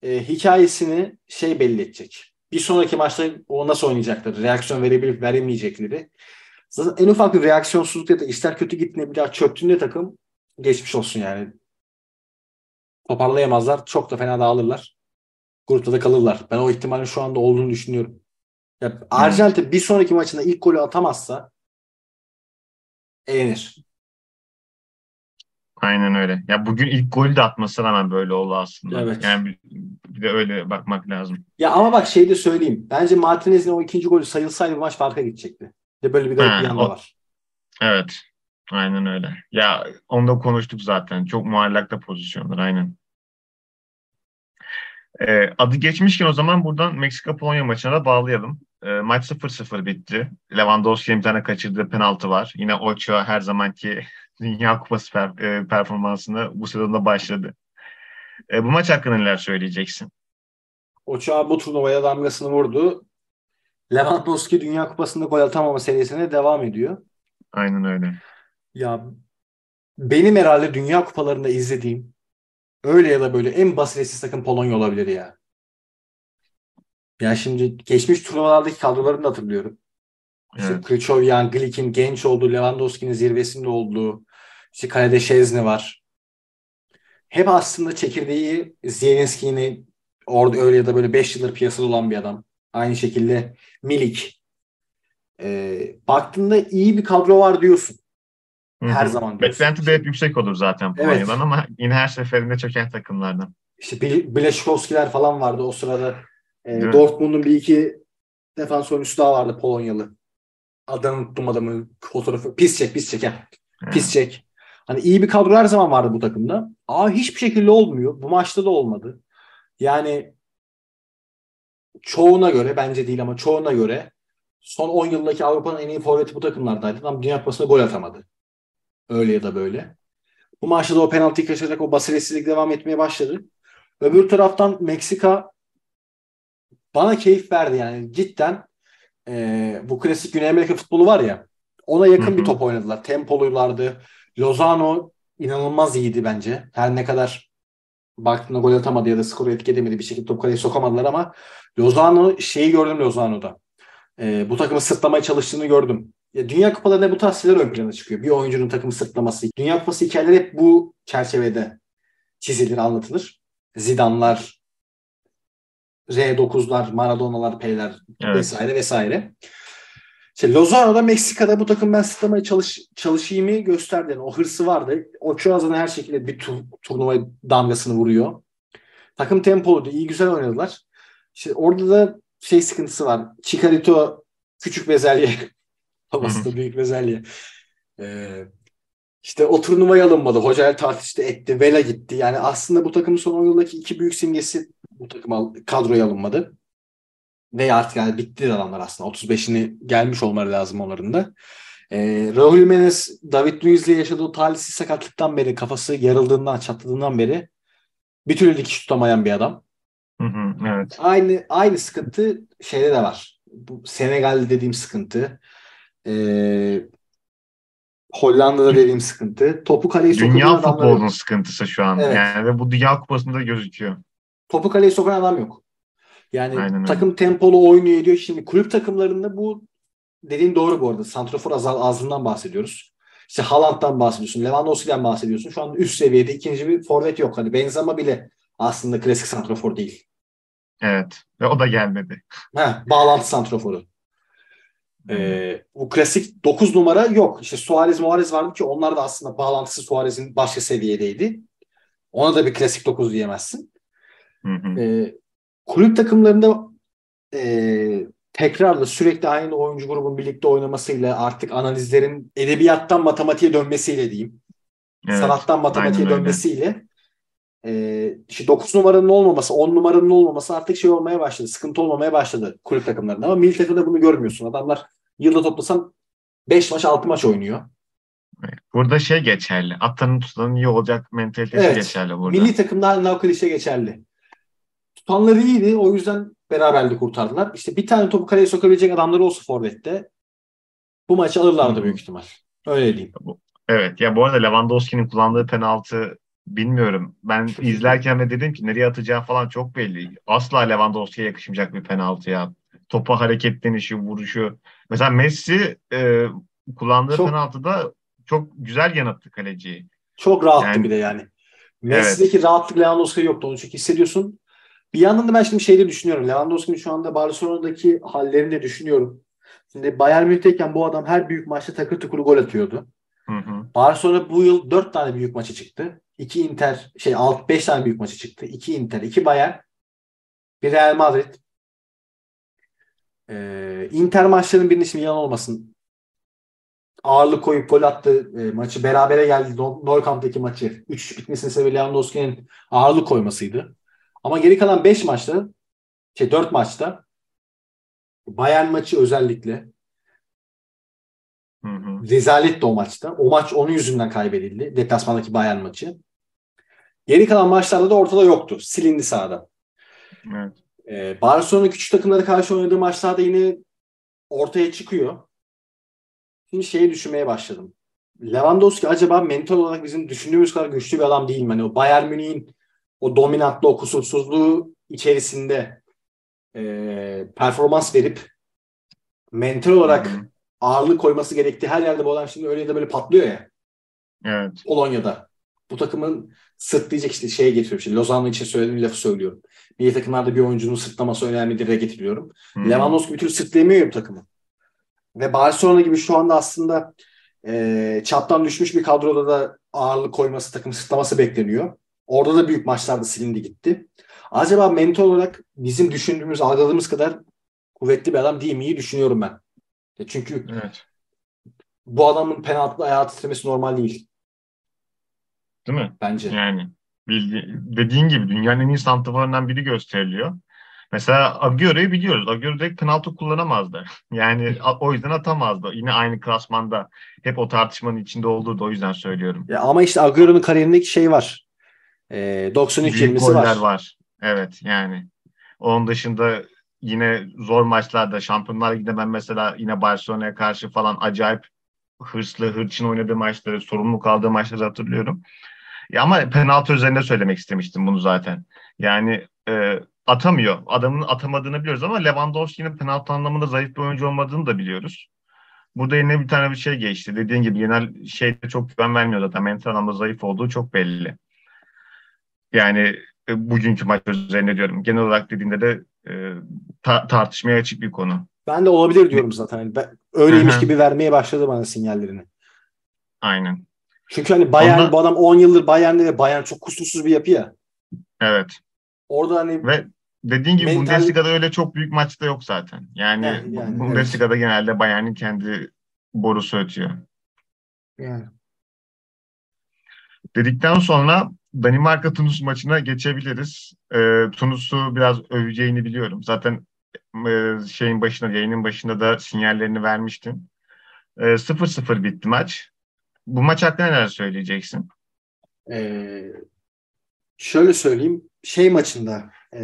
Speaker 3: e, hikayesini şey belli edecek. Bir sonraki maçta o nasıl oynayacakları, reaksiyon verebilip veremeyecekleri. Zaten en ufak bir reaksiyonsuzluk ya da işler kötü gittiğinde bir daha çöktüğünde takım geçmiş olsun yani. Toparlayamazlar. Çok da fena dağılırlar. Grupta da kalırlar. Ben o ihtimalin şu anda olduğunu düşünüyorum. Ya Arjantin bir sonraki maçında ilk golü atamazsa eğlenir.
Speaker 2: Aynen öyle. Ya bugün ilk golü de atmasına rağmen böyle oldu aslında.
Speaker 3: Evet.
Speaker 2: Yani bir, bir de öyle bakmak lazım.
Speaker 3: Ya ama bak şey de söyleyeyim. Bence Martinez'in o ikinci golü sayılsaydı maç farka gidecekti. De böyle bir garip bir yanda var.
Speaker 2: Evet. Aynen öyle. Ya onu da konuştuk zaten. Çok muallakta pozisyonlar. Aynen. Ee, adı geçmişken o zaman buradan Meksika-Polonya maçına da bağlayalım. Ee, maç 0-0 bitti. Lewandowski'nin bir tane kaçırdığı penaltı var. Yine Ochoa her zamanki Dünya Kupası per, e, performansını bu sezonda başladı. E, bu maç hakkında neler söyleyeceksin?
Speaker 3: Ochoa bu turnuvaya damgasını vurdu. Lewandowski Dünya Kupası'nda gol atamama serisine devam ediyor.
Speaker 2: Aynen öyle.
Speaker 3: Ya benim herhalde Dünya Kupalarında izlediğim öyle ya da böyle en basiretsiz takım Polonya olabilir ya. Ya şimdi geçmiş turnuvalardaki kadrolarını da hatırlıyorum. İşte
Speaker 2: Evet.
Speaker 3: Krychowian, Glikin genç olduğu, Lewandowski'nin zirvesinde olduğu, işte kalede Şezni var. Hep aslında çekirdeği Zielinski'ni orada öyle ya da böyle 5 yıldır piyasada olan bir adam. Aynı şekilde Milik. Ee, baktığında iyi bir kadro var diyorsun.
Speaker 2: Hı hı.
Speaker 3: Her zaman diyorsun.
Speaker 2: Beklenti de hep yüksek olur zaten
Speaker 3: Evet.
Speaker 2: Polonya'dan ama yine her seferinde çöken takımlardan.
Speaker 3: İşte Bil- Bileşkovskiler falan vardı o sırada.
Speaker 2: Mi?
Speaker 3: Dortmund'un bir iki defans oyuncusu daha vardı Polonyalı. Adını unuttum adamın fotoğrafı. Pisçek, Pisçek. He.
Speaker 2: Evet.
Speaker 3: Pisçek. Hani iyi bir kadro her zaman vardı bu takımda. Ama hiçbir şekilde olmuyor. Bu maçta da olmadı. Yani çoğuna göre bence değil ama çoğuna göre son 10 yıldaki Avrupa'nın en iyi forveti bu takımlardaydı. Ama Dünya Kupası'nda gol atamadı. Öyle ya da böyle. Bu maçta da o penaltıyı kaçıracak o basiretsizlik devam etmeye başladı. Öbür taraftan Meksika bana keyif verdi yani cidden e, bu klasik Güney Amerika futbolu var ya ona yakın bir top oynadılar. Tempolulardı. Lozano inanılmaz iyiydi bence. Her ne kadar baktığında gol atamadı ya da skoru etki edemedi bir şekilde top kaleye sokamadılar ama Lozano şeyi gördüm Lozano'da. E, bu takımı sırtlamaya çalıştığını gördüm. Ya, Dünya Kupalarında bu tarz ön plana çıkıyor. Bir oyuncunun takımı sırtlaması. Dünya Kupası hikayeleri hep bu çerçevede çizilir, anlatılır. Zidane'lar, R9'lar, Maradona'lar, P'ler
Speaker 2: Evet.
Speaker 3: vesaire vesaire. İşte Lozano'da Meksika'da bu takım ben sırtlamaya çalış, çalışayımı gösterdi. Yani o hırsı vardı. Ochoa zaten her şekilde bir tur, turnuva damgasını vuruyor. Takım tempoluydu. iyi güzel oynadılar. İşte orada da şey sıkıntısı var. Chicarito küçük bezelye. Havasında büyük bezelye. Ee, işte o turnuvaya alınmadı. Hocayla tartıştı etti. Vela gitti. Yani aslında bu takımın son 10 yıldaki iki büyük simgesi bu takıma kadroya alınmadı. Ve artık yani bitti adamlar aslında. 35'ini gelmiş olmaları lazım onların da. Ee, Raul Jimenez, David Luiz'le yaşadığı talihsiz sakatlıktan beri, kafası yarıldığından, çatladığından beri bir türlü dikiş tutamayan bir adam.
Speaker 2: Hı hı, evet.
Speaker 3: Aynı aynı sıkıntı şeyde de var. Bu Senegal dediğim sıkıntı. Ee, Hollanda'da dediğim sıkıntı. Topu kaleye
Speaker 2: Dünya
Speaker 3: adamları,
Speaker 2: futbolunun sıkıntısı şu an.
Speaker 3: Evet.
Speaker 2: Yani ve bu Dünya Kupası'nda gözüküyor.
Speaker 3: topu kaleye sokan adam yok. Yani
Speaker 2: Aynen öyle.
Speaker 3: takım tempolu oynuyor ediyor. Şimdi kulüp takımlarında bu dediğin doğru bu arada. Santrafor az, azından bahsediyoruz. İşte Haaland'dan bahsediyorsun. Lewandowski'den bahsediyorsun. Şu an üst seviyede ikinci bir forvet yok. Hani Benzema bile aslında klasik santrafor değil.
Speaker 2: Evet. Ve o da gelmedi.
Speaker 3: Ha, bağlantı santraforu. Ee, bu klasik 9 numara yok. İşte Suarez Muarez vardı ki onlar da aslında bağlantısı Suarez'in başka seviyedeydi. Ona da bir klasik 9 diyemezsin.
Speaker 2: Hı hı.
Speaker 3: Ee, kulüp takımlarında e, tekrarla sürekli aynı oyuncu grubun birlikte oynamasıyla artık analizlerin edebiyattan matematiğe dönmesiyle diyeyim.
Speaker 2: Evet.
Speaker 3: Sanattan matematiğe dönmesiyle e, işte 9 numaranın olmaması, 10 numaranın olmaması artık şey olmaya başladı. Sıkıntı olmamaya başladı kulüp takımlarında. Ama milli takımda bunu görmüyorsun. Adamlar yılda toplasan 5 maç 6 maç oynuyor.
Speaker 2: Burada şey geçerli. Atanın tutanın iyi olacak mentalitesi
Speaker 3: Evet.
Speaker 2: geçerli burada.
Speaker 3: Milli takımda hala o klişe geçerli. Tutanları iyiydi. O yüzden beraberliği kurtardılar. İşte bir tane topu kaleye sokabilecek adamları olsa Forvet'te bu maçı alırlardı
Speaker 2: Hı.
Speaker 3: büyük ihtimal. Öyle diyeyim.
Speaker 2: Evet. Ya bu arada Lewandowski'nin kullandığı penaltı bilmiyorum. Ben izlerken de dedim ki nereye atacağı falan çok belli. Asla Lewandowski'ye yakışmayacak bir penaltı ya. Topa hareketlenişi, vuruşu. Mesela Messi e, kullandığı
Speaker 3: Çok-
Speaker 2: penaltıda çok güzel yanıttı kaleciyi.
Speaker 3: Çok rahattı
Speaker 2: Yani-
Speaker 3: bir de yani. Messi'deki rahatlık Lewandowski'de yoktu. Onu çünkü hissediyorsun. Bir yandan da ben şimdi şeyde düşünüyorum. Lewandowski'nin şu anda Barcelona'daki hallerini de düşünüyorum. Şimdi Bayern Münih'teyken bu adam her büyük maçta takır tukur gol atıyordu.
Speaker 2: Hı hı.
Speaker 3: Barcelona bu yıl 4 tane büyük maçı çıktı. 2 Inter, şey 6 5 tane büyük maçı çıktı. 2 Inter, 2 Bayern, bir Real Madrid. Ee, Inter maçlarının birinde şimdi yalan olmasın. Ağırlık koyup gol attı. E, maçı berabere geldi. No- Nou Camp'taki maçı. 3 bitmesinin sebebi Lewandowski'nin ağırlık koymasıydı. Ama geri kalan 5 maçta şey 4 maçta Bayern maçı özellikle
Speaker 2: Hı hı.
Speaker 3: Rezaletti o maçta. O maç onun yüzünden kaybedildi. Deplasmandaki Bayern maçı. Geri kalan maçlarda da ortada yoktu. Silindi sahada.
Speaker 2: Evet.
Speaker 3: Ee, Barcelona küçük takımlara karşı oynadığı maçlarda yine ortaya çıkıyor. Şimdi şeyi düşünmeye başladım. Lewandowski acaba mental olarak bizim düşündüğümüz kadar güçlü bir adam değil mi? Hani o Bayern Münih'in o dominantlı, o kusursuzluğu içerisinde e, performans verip mental olarak
Speaker 2: hı.
Speaker 3: ağırlık koyması gerektiği her yerde bu adam şimdi öyle de böyle patlıyor ya.
Speaker 2: Evet.
Speaker 3: Polonya'da. Bu takımın sırtlayacak işte şeye getiriyorum. Şimdi Lozano için söylediğim lafı söylüyorum. Milli takımlarda bir oyuncunun sırtlaması önemlidir de getiriyorum.
Speaker 2: Hı.
Speaker 3: Lewandowski bir türlü sırtlayamıyor ya bu takımı. Ve Barcelona gibi şu anda aslında e, çaptan düşmüş bir kadroda da ağırlık koyması, takım sırtlaması bekleniyor. Orada da büyük maçlarda silindi gitti. Acaba mental olarak bizim düşündüğümüz, algıladığımız kadar kuvvetli bir adam değil miyi düşünüyorum ben. E çünkü
Speaker 2: Evet.
Speaker 3: bu adamın penaltıda ayağı titremesi normal değil
Speaker 2: Değil mi?
Speaker 3: bence.
Speaker 2: Yani bildi, dediğin gibi dünyanın en iyi santraforundan biri gösteriliyor. Mesela Agüero'yu biliyoruz. Agüero direkt penaltı kullanamazdı. Yani o yüzden atamazdı. Yine aynı klasmanda hep o tartışmanın içinde olduğu da o yüzden söylüyorum.
Speaker 3: Ya ama işte Agüero'nun kariyerindeki şey var. E, 93
Speaker 2: Büyük
Speaker 3: 20'si
Speaker 2: goller
Speaker 3: var.
Speaker 2: var. Evet yani. Onun dışında yine zor maçlarda Şampiyonlar Ligi'nde ben mesela yine Barcelona'ya karşı falan acayip hırslı, hırçın oynadığı maçları, sorumluluk aldığı maçları hatırlıyorum. Ya ama penaltı üzerinde söylemek istemiştim bunu zaten. Yani e, atamıyor. Adamın atamadığını biliyoruz ama Lewandowski'nin penaltı anlamında zayıf bir oyuncu olmadığını da biliyoruz. Burada yine bir tane bir şey geçti. Dediğin gibi genel şeyde çok güven vermiyor zaten. Mental anlamda zayıf olduğu çok belli. Yani e, bugünkü maç üzerine diyorum. Genel olarak dediğinde de e, ta- tartışmaya açık bir konu.
Speaker 3: Ben de olabilir diyorum zaten. Hani ben, öyleymiş gibi vermeye başladı bana sinyallerini.
Speaker 2: Aynen.
Speaker 3: Çünkü hani Bayern
Speaker 2: Ondan-
Speaker 3: bu adam 10 yıldır Bayern'de ve Bayern çok kusursuz bir yapı ya.
Speaker 2: Evet.
Speaker 3: Orada hani
Speaker 2: Ve dediğin gibi
Speaker 3: Mental-
Speaker 2: Bundesliga'da öyle çok büyük maçta yok zaten. Yani,
Speaker 3: Yani- yani,
Speaker 2: Bundesliga'da genelde Bayern'in kendi borusu ötüyor.
Speaker 3: yani
Speaker 2: Dedikten sonra Danimarka-Tunus maçına geçebiliriz. Ee, Tunus'u biraz öveceğini biliyorum. Zaten e, şeyin başında, yayının başında da sinyallerini vermiştin. Ee, 0-0 bitti maç. Bu maç hakkında neler söyleyeceksin?
Speaker 3: Ee, şöyle söyleyeyim. Şey maçında e,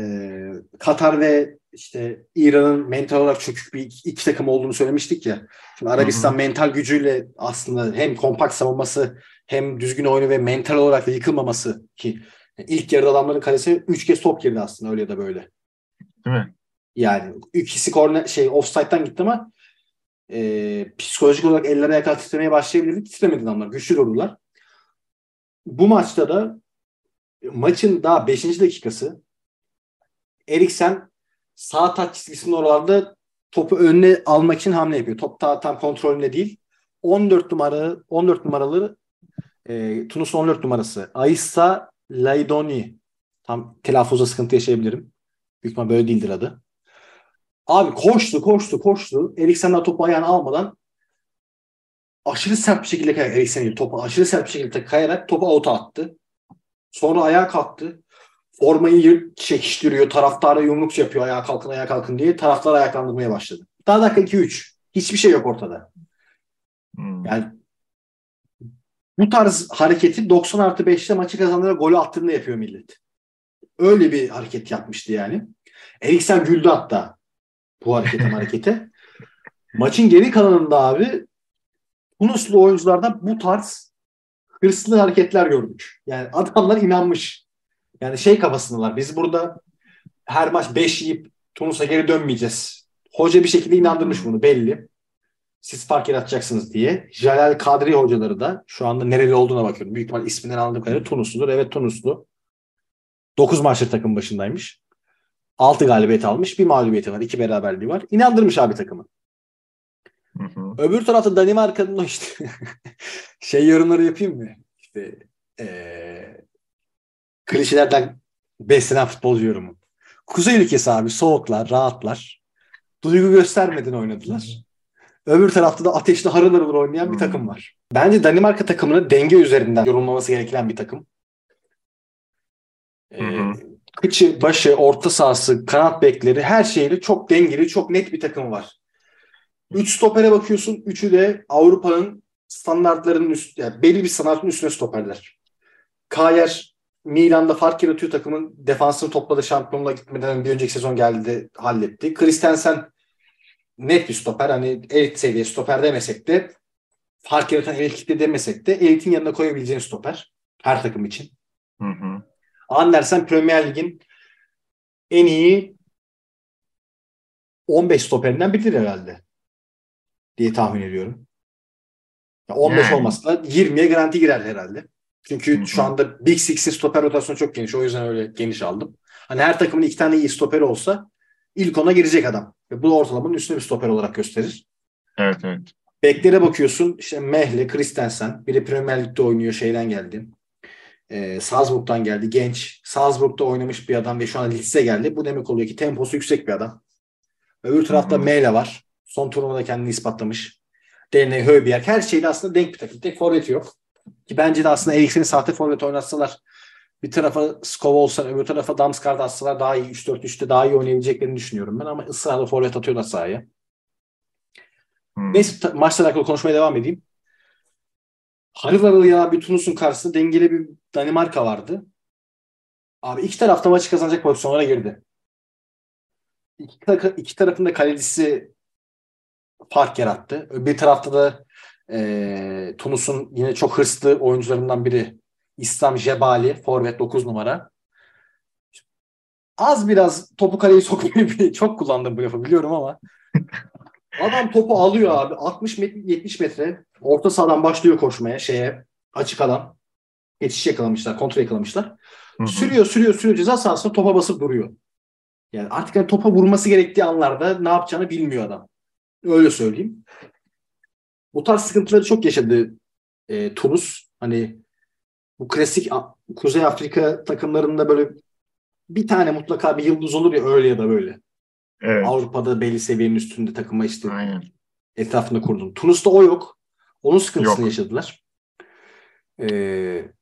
Speaker 3: Katar ve işte İran'ın mental olarak çökük bir iki, iki takım olduğunu söylemiştik ya. Şimdi Arabistan
Speaker 2: Hı hı.
Speaker 3: mental gücüyle aslında hem kompakt savunması hem düzgün oyunu ve mental olarak da yıkılmaması ki ilk yarıda adamların kalesine 3 kez top girdi aslında öyle ya da böyle.
Speaker 2: Değil mi?
Speaker 3: Yani ikisi korner şey offside'dan gitti ama e, psikolojik olarak eller ayaklar titremeye başlayabilirdi. Titremedi adamlar. Güçlü durdular. Bu maçta da maçın daha 5. dakikası Eriksen sağ taç çizgisinin oralarda topu önüne almak için hamle yapıyor. Top daha tam kontrolünde değil. 14 numara 14 numaralı e, Tunus'un 14 numarası Aissa Laidoni. Tam telaffuzda sıkıntı yaşayabilirim. Büyük ihtimal böyle değildir adı. Abi koştu koştu koştu. Eriksen daha topu ayağına almadan aşırı sert bir şekilde kayarak Eriksen topu aşırı sert bir şekilde kayarak topu avuta attı. Sonra ayağa kalktı. Formayı çekiştiriyor. Taraftara yumruk yapıyor ayağa kalkın ayağa kalkın diye. Taraftarı ayaklandırmaya başladı. Daha dakika 2-3. Hiçbir şey yok ortada.
Speaker 2: Hmm.
Speaker 3: Yani bu tarz hareketi 90 artı 5'te maçı kazandırarak golü attığında yapıyor millet. Öyle bir hareket yapmıştı yani. Eriksen güldü hatta bu harekete harekete. Maçın geri kalanında abi Tunuslu oyunculardan bu tarz hırslı hareketler gördük. Yani adamlar inanmış. Yani şey kafasındalar. Biz burada her maç 5 yiyip Tunus'a geri dönmeyeceğiz. Hoca bir şekilde inandırmış bunu belli. Siz fark yaratacaksınız diye. Jalal Kadri hocaları da şu anda nereli olduğuna bakıyorum. Büyük ihtimal isminden anladığım kadarıyla Tunusludur. Evet Tunuslu. 9 maçtır takım başındaymış. 6 galibiyet almış. Bir mağlubiyeti var. 2 beraberliği var. İnandırmış abi takımı.
Speaker 2: Hı hı.
Speaker 3: Öbür tarafta Danimarka'nın işte şey yorumları yapayım mı? İşte eee klişelerden beslenen futbolcu yorumu. Kuzey ülkesi abi soğuklar, rahatlar. Duygu göstermeden oynadılar. Öbür tarafta da ateşli harıl harıl oynayan bir
Speaker 2: Hmm.
Speaker 3: takım var. Bence Danimarka takımını denge üzerinden yorumlaması gereken bir takım. Ee, kıçı, başı, orta sahası, kanat bekleri her şeyle çok dengeli, çok net bir takım var. Üç stopere bakıyorsun. Üçü de Avrupa'nın standartlarının üst, yani belli bir standartın üstüne stoperler. Kayer Milan'da fark yaratıyor takımın defansını topladı şampiyonluğa gitmeden bir önceki sezon geldi halletti. Christensen net bir stoper. Hani elit seviye stoper demesek de fark yaratan elit kitle demesek de elitin yanına koyabileceğin stoper. Her takım için.
Speaker 2: Hı hı.
Speaker 3: Andersen Premier Lig'in en iyi 15 stoperinden biridir herhalde. Diye tahmin ediyorum. Ya 15
Speaker 2: Yani.
Speaker 3: olmasa da 20'ye garanti girer herhalde. Çünkü
Speaker 2: Hı hı.
Speaker 3: şu anda Big Six'in stoper rotasyonu çok geniş. O yüzden öyle geniş aldım. Hani her takımın iki tane iyi stoperi olsa ilk ona girecek adam. Ve bu ortalamanın üstüne bir stoper olarak gösterir.
Speaker 2: Evet evet.
Speaker 3: Beklere bakıyorsun işte Mehle, Christensen. Biri Premier Lig'de oynuyor şeyden geldi. Ee, Salzburg'dan geldi. Genç. Salzburg'da oynamış bir adam ve şu an Leeds'e geldi. Bu demek oluyor ki temposu yüksek bir adam. Öbür tarafta Meyle var. Son turnuvada kendini ispatlamış. DNA Höbier. Her şeyde aslında denk bir takım. Tek forveti yok. Ki bence de aslında Eriksen'i sahte forvet oynatsalar bir tarafa Skov olsa öbür tarafa Damsgaard atsalar daha iyi 3-4-3'te daha iyi oynayabileceklerini düşünüyorum ben ama ısrarla forvet atıyorlar sahaya. Hmm. Neyse maçla alakalı konuşmaya devam edeyim. Harıl harıl ya bir Tunus'un karşısında dengeli bir Danimarka vardı. Abi iki tarafta maçı kazanacak pozisyonlara girdi. İki, iki tarafın da kalecisi fark yarattı. Bir tarafta da e, Tunus'un yine çok hırslı oyuncularından biri İslam Jebali, forvet 9 numara. Az biraz topu kaleye sokmayı çok kullandım bu lafı biliyorum ama adam topu alıyor abi 60 metre 70 metre orta sahadan başlıyor koşmaya şeye açık alan. Geçiş yakalamışlar, kontrol yakalamışlar. Hı hı. Sürüyor, sürüyor, sürüyor ceza sahasında topa basıp duruyor. Yani artık yani topa vurması gerektiği anlarda ne yapacağını bilmiyor adam. Öyle söyleyeyim. Bu tarz sıkıntıları çok yaşadı e, Tunus. Hani bu klasik Kuzey Afrika takımlarında böyle bir tane mutlaka bir yıldız olur ya öyle ya da böyle. Evet. Avrupa'da belli seviyenin üstünde takıma işte Aynen. etrafında kurdun. Tunus'ta o yok. Onun sıkıntısını yok. yaşadılar. Ee,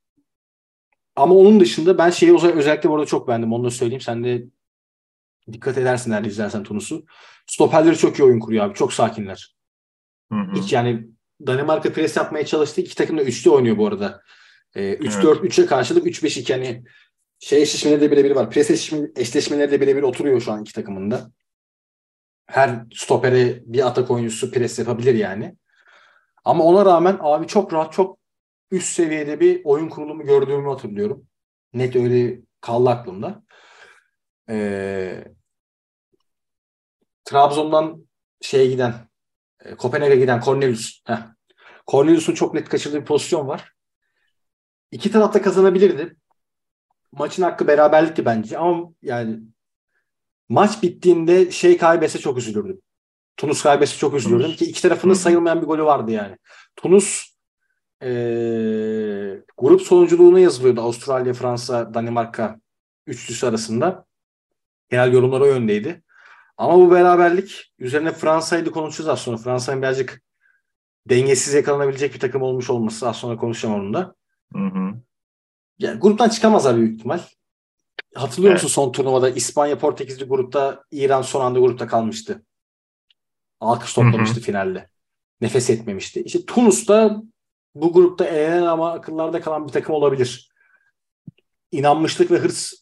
Speaker 3: ama onun dışında ben şeyi özellikle burada çok beğendim. Onu da söyleyeyim. Sen de dikkat edersin eğer izlersen Tunus'u. Stoperleri çok iyi oyun kuruyor abi. Çok sakinler. Hı hı. Hiç yani Danimarka pres yapmaya çalıştı. İki takım da üçlü oynuyor bu arada. E, 3-4-3'e karşılık 3-5-2 hani şey eşleşmeleri de birebir var. Pres eşleşmeleri de birebir oturuyor şu an iki takımında. Her stopere bir atak oyuncusu pres yapabilir yani. Ama ona rağmen abi çok rahat, çok üst seviyede bir oyun kurulumu gördüğümü hatırlıyorum. Net öyle kaldı aklımda. Ee, Trabzon'dan şeye giden, Kopenhag'a giden Cornelius. Heh. Cornelius'un çok net kaçırdığı bir pozisyon var. İki taraf da kazanabilirdi. Maçın hakkı beraberlikti bence ama yani maç bittiğinde şey kaybetse çok üzülürdüm. Tunus kaybetse çok üzülürdüm Tunus. ki iki tarafının sayılmayan bir golü vardı yani. Tunus e, grup sonunculuğuna yazılıyordu Avustralya, Fransa, Danimarka üçlüsü arasında. Genel yorumlar o yöndeydi. Ama bu beraberlik üzerine Fransa'yı da konuşacağız az sonra. Fransa'nın birazcık dengesiz yakalanabilecek bir takım olmuş olması az sonra konuşacağım onun da. Hı hı. Yani gruptan çıkamazlar büyük ihtimal. Hatırlıyor evet. musun son turnuvada İspanya Portekizli grupta İran son anda grupta kalmıştı. Alkış toplamıştı hı hı. finalde. Nefes etmemişti. İşte Tunus da bu grupta eğlenen ama akıllarda kalan bir takım olabilir. İnanmışlık ve hırs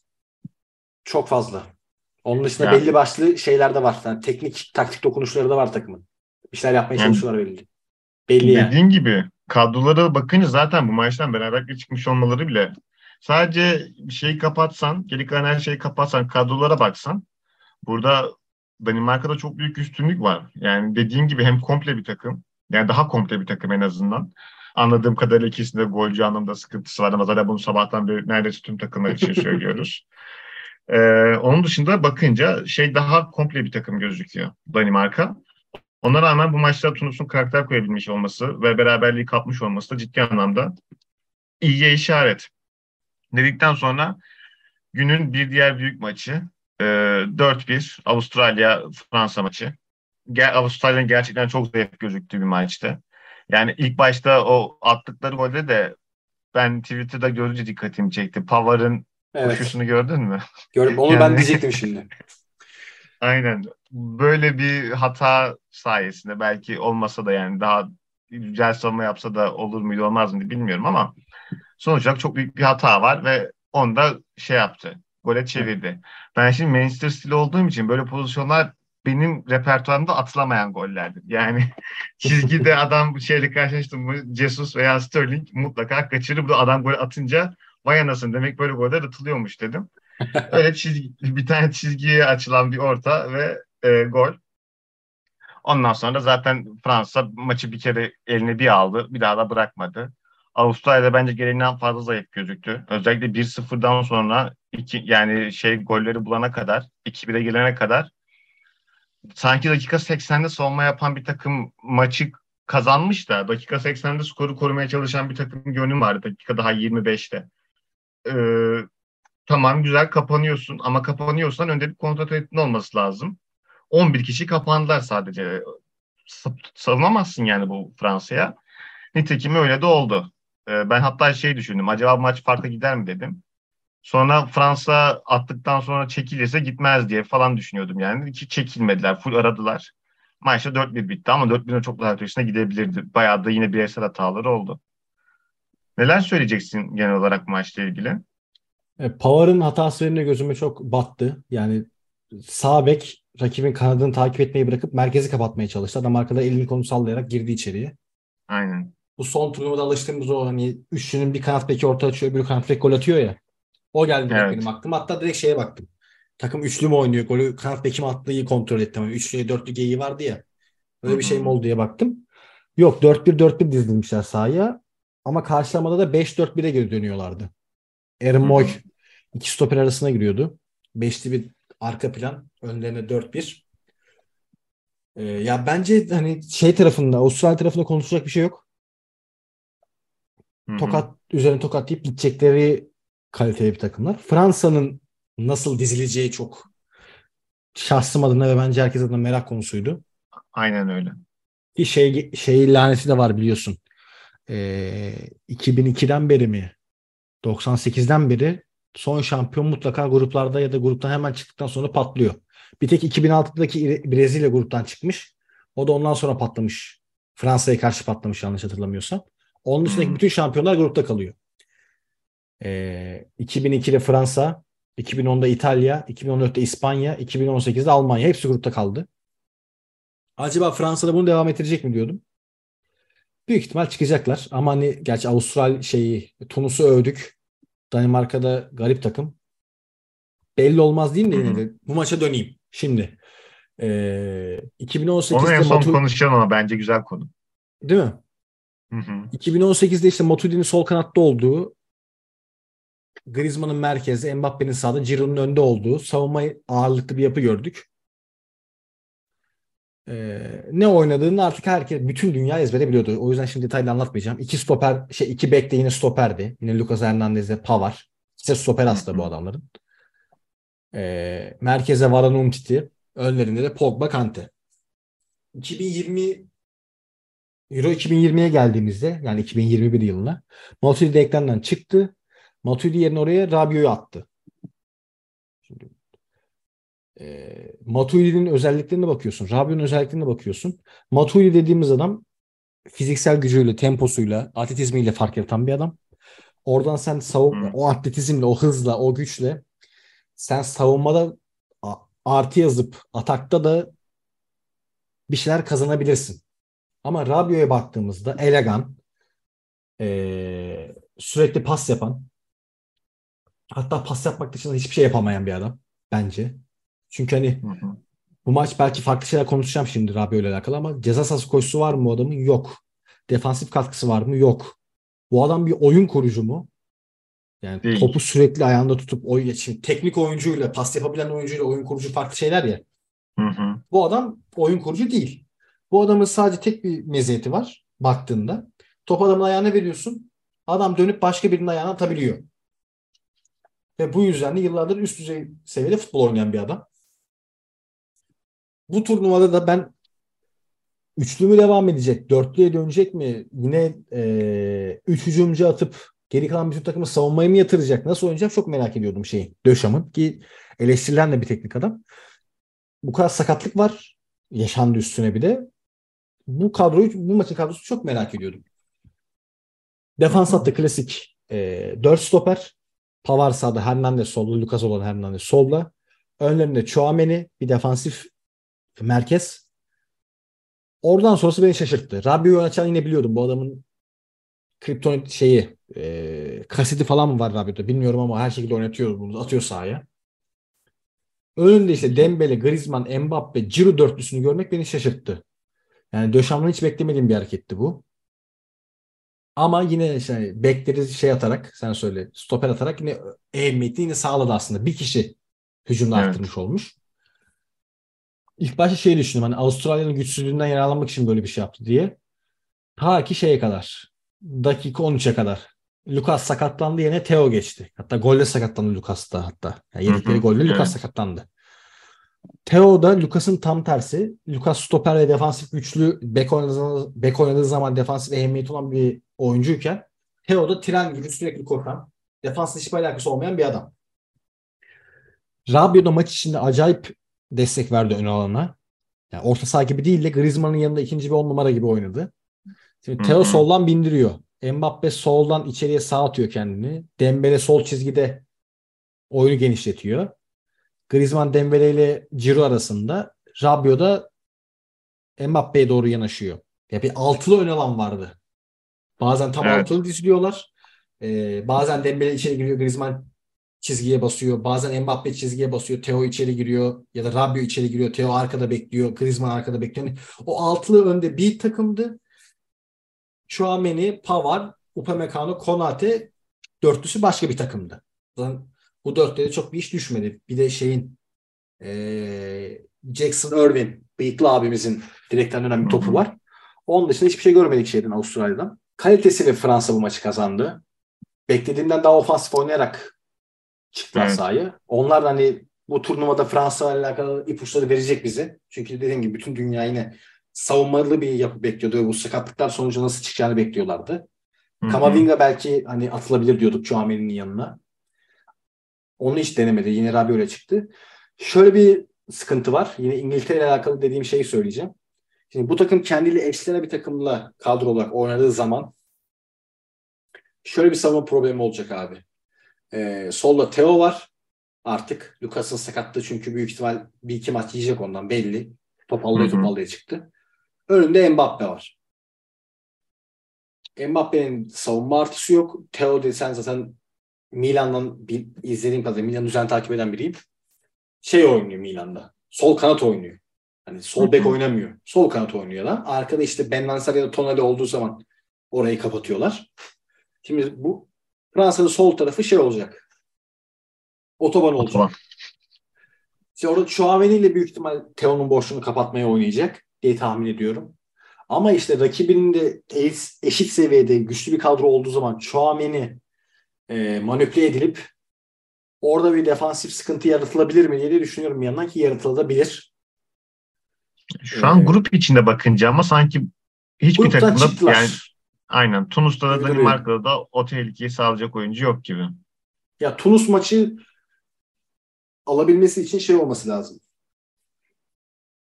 Speaker 3: çok fazla. Onun dışında yani, belli başlı şeyler de var. Yani teknik, taktik dokunuşları da var takımın. Bir şeyler yapmaya yani, çalışıyorlar belli.
Speaker 2: Belli dediğin yani. Dediğin gibi kadrolara bakınca zaten bu maçtan beraber çıkmış olmaları bile sadece bir şeyi kapatsan, geri kalan her şeyi kapatsan, kadrolara baksan burada Danimarka'da çok büyük üstünlük var. Yani dediğin gibi hem komple bir takım, yani daha komple bir takım en azından. Anladığım kadarıyla ikisinde golcü anlamda sıkıntısı var ama zaten bunu sabahtan beri neredeyse tüm takımlar için söylüyoruz. Ee, onun dışında bakınca şey daha komple bir takım gözüküyor Danimarka. Ona rağmen bu maçta Tunus'un karakter koyabilmiş olması ve beraberliği kapmış olması da ciddi anlamda iyiye işaret. Dedikten sonra günün bir diğer büyük maçı e, 4-1 Avustralya-Fransa maçı. Avustralya'nın gerçekten çok zayıf gözüktüğü bir maçtı. Yani ilk başta o attıkları golde de ben Twitter'da görünce dikkatimi çekti. Pavar'ın evet. koşusunu gördün mü?
Speaker 3: Gördüm. Onu yani... ben diyecektim şimdi.
Speaker 2: Aynen. Böyle bir hata sayesinde belki olmasa da yani daha güzel savunma yapsa da olur muydu olmaz mıydı bilmiyorum ama sonuç olarak çok büyük bir hata var ve onda şey yaptı. Gole çevirdi. Ben şimdi Manchester City olduğum için böyle pozisyonlar benim repertuarımda atılamayan gollerdir. Yani çizgide adam şeyle karşılaştım mı Jesus veya Sterling mutlaka kaçırır. Bu adam gol atınca vay anasın demek böyle goller atılıyormuş dedim. Öyle çizgi, bir tane çizgiye açılan bir orta ve e, gol. Ondan sonra zaten Fransa maçı bir kere eline bir aldı. Bir daha da bırakmadı. Avustralya'da bence gereğinden fazla zayıf gözüktü. Özellikle 1-0'dan sonra iki, yani şey golleri bulana kadar, 2-1'e gelene kadar sanki dakika 80'de savunma yapan bir takım maçı kazanmış da dakika 80'de skoru korumaya çalışan bir takım görünüm vardı. Dakika daha 25'te. Ee, tamam güzel kapanıyorsun ama kapanıyorsan önde bir kontrol etkin olması lazım. 11 kişi kapandılar sadece. Savunamazsın yani bu Fransa'ya. Nitekim öyle de oldu. Ee, ben hatta şey düşündüm. Acaba maç farklı gider mi dedim. Sonra Fransa attıktan sonra çekilirse gitmez diye falan düşünüyordum yani. Hiç çekilmediler. Full aradılar. Maçta 4-1 bitti ama 4-1'in çok daha ötesine gidebilirdi. Bayağı da yine bireysel hataları oldu. Neler söyleyeceksin genel olarak maçla ilgili?
Speaker 3: E, Pavar'ın hatası benim de gözüme çok battı. Yani sağ bek rakibin kanadını takip etmeyi bırakıp merkezi kapatmaya çalıştı. Adam arkada elini konu sallayarak girdi içeriye.
Speaker 2: Aynen.
Speaker 3: Bu son turnuvada alıştığımız o hani üçlünün bir kanat beki orta açıyor, öbürü kanat bek gol atıyor ya. O geldi
Speaker 2: Evet.
Speaker 3: benim aklıma. Hatta direkt şeye baktım. Takım üçlü mü oynuyor? Golü kanat beki mi attığı iyi kontrol ettim. Hani üçlüye dörtlü geyiği vardı ya. Öyle bir şey mi
Speaker 2: hı.
Speaker 3: oldu diye baktım. Yok 4-1-4-1 dizilmişler sahaya. Ama karşılamada da 5-4-1'e geri dönüyorlardı. Aaron. Moy iki stoper arasına giriyordu. Beşli bir arka plan. Önlerine 4-1. Ee, ya bence hani şey tarafında, Avustralya tarafında konuşacak bir şey yok.
Speaker 2: Hı hı.
Speaker 3: Tokat üzerine tokat deyip gidecekleri kaliteli bir takımlar. Fransa'nın nasıl dizileceği çok şahsım adına ve bence herkes adına merak konusuydu.
Speaker 2: Aynen öyle.
Speaker 3: Bir şey şey laneti de var biliyorsun. Ee, 2002'den beri mi? 98'den beri son şampiyon mutlaka gruplarda ya da gruptan hemen çıktıktan sonra patlıyor. Bir tek 2006'daki İre- Brezilya gruptan çıkmış. O da ondan sonra patlamış. Fransa'ya karşı patlamış yanlış hatırlamıyorsam. Onun dışındaki
Speaker 2: Hmm.
Speaker 3: bütün şampiyonlar grupta kalıyor. Ee, 2002'de Fransa, 2010'da İtalya, 2014'te İspanya, 2018'de Almanya. Hepsi grupta kaldı. Acaba Fransa'da bunu devam ettirecek mi diyordum. Büyük ihtimal çıkacaklar. Ama hani gerçi Avustral şeyi Tunus'u övdük. Danimarka'da garip takım. Belli olmaz diyeyim de
Speaker 2: Hı hı.
Speaker 3: yine de bu maça döneyim. Şimdi ee,
Speaker 2: Onu en
Speaker 3: 2018'de
Speaker 2: son
Speaker 3: Matu-
Speaker 2: konuşacağım ama bence güzel konu.
Speaker 3: değil mi?
Speaker 2: Hı hı.
Speaker 3: 2018'de işte Matuidi'nin sol kanatta olduğu, Griezmann'ın merkezde, Mbappe'nin sağda, Giroud'un önde olduğu savunma ağırlıklı bir yapı gördük. Ee, ne oynadığını artık herkes, bütün dünya ezbere biliyordu. O yüzden şimdi detaylı anlatmayacağım. İki stoper, şey iki bek de yine stoperdi. Yine Lucas Hernandez'de Pavar. İşte stoper aslında bu adamların. Ee, merkeze Varane Umtiti. Önlerinde de Pogba Kante. 2020 Euro 2020'ye geldiğimizde yani 2021 yılına Matuidi ekrandan çıktı. Matuidi yerine oraya Rabiot'u attı. E, Matuidi'nin özelliklerine bakıyorsun. Rabiot'un özelliklerine bakıyorsun. Matuidi dediğimiz adam fiziksel gücüyle, temposuyla, atletizmiyle fark yaratan bir adam. Oradan sen savun
Speaker 2: Hı.
Speaker 3: o atletizmle, o hızla, o güçle sen savunmada artı yazıp atakta da bir şeyler kazanabilirsin. Ama Rabiot'a baktığımızda elegan, eee, sürekli pas yapan, hatta pas yapmak dışında hiçbir şey yapamayan bir adam bence. Çünkü hani
Speaker 2: Hı hı.
Speaker 3: bu maç belki farklı şeyler konuşacağım şimdi Rabiot ile alakalı ama ceza sahası koşusu var mı bu adamın? Yok. Defansif katkısı var mı? Yok. Bu adam bir oyun kurucu mu? Yani
Speaker 2: Değil.
Speaker 3: topu sürekli ayağında tutup oyun şimdi teknik oyuncuyla, pas yapabilen oyuncuyla oyun kurucu farklı şeyler ya.
Speaker 2: Hı hı.
Speaker 3: Bu adam oyun kurucu değil. Bu adamın sadece tek bir meziyeti var baktığında. Top adamın ayağına veriyorsun. Adam dönüp başka birinin ayağına atabiliyor. Ve bu yüzden de yıllardır üst düzey seviyede futbol oynayan bir adam. Bu turnuvada da ben üçlü mü devam edecek, dörtlüye dönecek mi? Yine e, üç hücumcu atıp geri kalan bütün takımı savunmaya mı yatıracak? Nasıl oynayacak çok merak ediyordum şeyi. Döşam'ın ki eleştirilen de bir teknik adam. Bu kadar sakatlık var. Yaşandı üstüne bir de. Bu kadroyu, bu maçın kadrosu çok merak ediyordum. Defans hattı klasik. E, 4 stoper. Pavar sağda, Hernandez solda, Lucas olan Hernandez solda. Önlerinde Chouameni bir defansif merkez. Oradan sonrası beni şaşırttı. Rabiot'u açan yine biliyordum. Bu adamın kriptonit şeyi e, kaseti falan mı var Rabiot'ta bilmiyorum ama her şekilde oynatıyor bunu. Atıyor sahaya. Önünde işte Dembele, Griezmann, Mbappe, Giroud dörtlüsünü görmek beni şaşırttı. Yani Döşam'dan hiç beklemediğim bir hareketti bu. Ama yine şey, bekleri şey atarak, sen söyle, stoper atarak yine ehemmiyetini yine sağladı aslında. Bir kişi hücumda
Speaker 2: Evet.
Speaker 3: arttırmış olmuş. İlk başta şey düşündüm hani Avustralya'nın güçsüzlüğünden yararlanmak için böyle bir şey yaptı diye. Ta ki şeye kadar. Dakika 13'e kadar. Lucas sakatlandı yerine Theo geçti. Hatta golle sakatlandı Lucas da hatta. Yani yedikleri golle Lucas
Speaker 2: evet.
Speaker 3: sakatlandı. Theo da Lucas'ın tam tersi. Lucas stoper ve defansif güçlü bek oynadığı, bek oynadığı zaman defansif ehemmiyeti olan bir oyuncuyken Theo da tren gibi sürekli koşan, defansla hiçbir alakası olmayan bir adam. Rabiot da maç içinde acayip destek verdi ön alana. Yani orta saha gibi değil de Griezmann'ın yanında ikinci bir on numara gibi oynadı. Şimdi
Speaker 2: hı.
Speaker 3: soldan bindiriyor. Mbappe soldan içeriye sağ atıyor kendini. Dembele sol çizgide oyunu genişletiyor. Griezmann Dembele ile Ciro arasında. Rabiot da Mbappe'ye doğru yanaşıyor. Ya bir altılı ön alan vardı. Bazen tam
Speaker 2: Evet.
Speaker 3: altılı diziliyorlar. Ee, bazen Dembele içeri giriyor. Griezmann çizgiye basıyor. Bazen Mbappe çizgiye basıyor. Theo içeri giriyor. Ya da Rabiot içeri giriyor. Theo arkada bekliyor. Griezmann arkada bekliyor. Yani o altılı önde bir takımdı. Chouameni, Pavard, Upamecano, Konate dörtlüsü başka bir takımdı. Zaten bu dörtlüye çok bir iş düşmedi. Bir de şeyin eee, Jackson Irvin, bıyıklı abimizin direkten dönen bir topu var. Onun dışında hiçbir şey görmedik şeyden Avustralya'dan. Kalitesi ve Fransa bu maçı kazandı. Beklediğimden daha ofansif oynayarak çıktılar
Speaker 2: Evet.
Speaker 3: sahaya. Onlar hani bu turnuvada Fransa ile alakalı ipuçları verecek bize. Çünkü dediğim gibi bütün dünya yine savunmalı bir yapı bekliyordu ve bu sakatlıklar sonucu nasıl çıkacağını bekliyorlardı.
Speaker 2: Hı hı.
Speaker 3: Kamavinga belki hani atılabilir diyorduk Chouameni'nin yanına. Onu hiç denemedi. Yine Rabiot öyle çıktı. Şöyle bir sıkıntı var. Yine İngiltere ile alakalı dediğim şeyi söyleyeceğim. Şimdi bu takım kendiyle eşlenen bir takımla kadro olarak oynadığı zaman şöyle bir savunma problemi olacak abi. Ee, solda Theo var artık. Lucas'ın sakatlığı çünkü büyük ihtimal bir iki maç yiyecek ondan belli. Topallaya topallaya çıktı. Önünde Mbappe var. Mbappe'nin savunma artısı yok. Theo desen zaten Milan'dan bir, izlediğim kadarıyla Milan'ı düzenli takip eden biriyim. Şey oynuyor Milan'da. Sol kanat oynuyor. Hani sol bek oynamıyor. Sol kanat oynuyor lan. Arkada işte Ben Lansar ya da Tonali olduğu zaman orayı kapatıyorlar. Şimdi bu Fransa'nın sol tarafı şey olacak. Otoban olacak.
Speaker 2: Otoban.
Speaker 3: İşte orada Chouameni ile büyük ihtimal Theo'nun boşluğunu kapatmaya oynayacak diye tahmin ediyorum. Ama işte rakibinin de eş- eşit seviyede güçlü bir kadro olduğu zaman Chouameni e, manipüle edilip orada bir defansif sıkıntı yaratılabilir mi diye düşünüyorum bir yandan ki yaratılabilir.
Speaker 2: Şu an
Speaker 3: Ee,
Speaker 2: grup içinde bakınca ama sanki hiçbir takımda
Speaker 3: çıktılar.
Speaker 2: yani aynen Tunus'ta da Danimarka'da da o tehlikeyi sağlayacak oyuncu yok gibi.
Speaker 3: Ya Tunus maçı alabilmesi için şey olması lazım.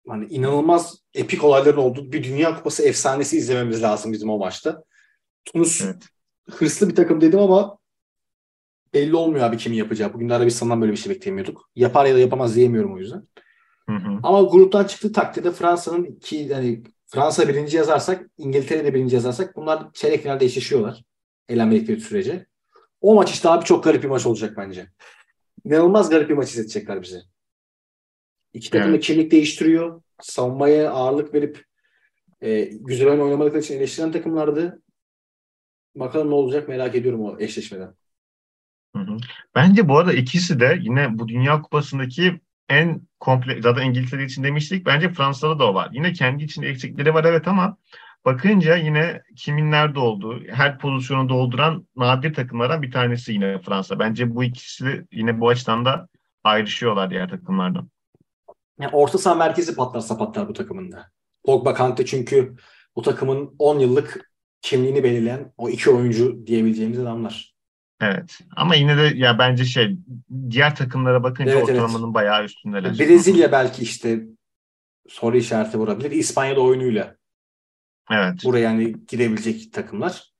Speaker 3: Hani inanılmaz epik olayların olduğu bir Dünya Kupası efsanesi izlememiz lazım bizim o maçta. Tunus
Speaker 2: Evet.
Speaker 3: hırslı bir takım dedim ama belli olmuyor abi kimin yapacağı. Bugün de Arabistan'dan böyle bir şey beklemiyorduk. Yapar ya da yapamaz diyemiyorum o yüzden.
Speaker 2: Hı hı.
Speaker 3: Ama gruptan çıktığı takdirde Fransa'nın iki yani Fransa birinci yazarsak, İngiltere de birinci yazarsak bunlar çeyrek finalde eşleşiyorlar. Elenmedikleri sürece. O maç işte abi çok garip bir maç olacak bence. İnanılmaz garip bir maç izletecekler bize. İki takım da
Speaker 2: Evet.
Speaker 3: kimlik değiştiriyor. Savunmaya ağırlık verip e, güzel oyun oynamadıkları için eleştiren takımlardı. Bakalım ne olacak merak ediyorum o eşleşmeden.
Speaker 2: Hı hı. Bence bu arada ikisi de yine bu Dünya Kupası'ndaki en komple zaten İngiltere için demiştik. Bence Fransa'da da o var. Yine kendi içinde eksikleri var evet ama bakınca yine kimin nerede olduğu, her pozisyonu dolduran nadir takımlardan bir tanesi yine Fransa. Bence bu ikisi yine bu açıdan da ayrışıyorlar diğer takımlardan.
Speaker 3: Yani orta saha merkezi patlarsa patlar bu takımında. Pogba Kante çünkü bu takımın 10 yıllık kimliğini belirleyen o iki oyuncu diyebileceğimiz adamlar.
Speaker 2: Evet. Ama yine de ya bence şey diğer takımlara bakınca
Speaker 3: Evet, evet.
Speaker 2: ortalamanın bayağı üstündeler.
Speaker 3: Brezilya belki işte soru işareti vurabilir. İspanya'da oyunuyla
Speaker 2: Evet.
Speaker 3: buraya yani girebilecek takımlar.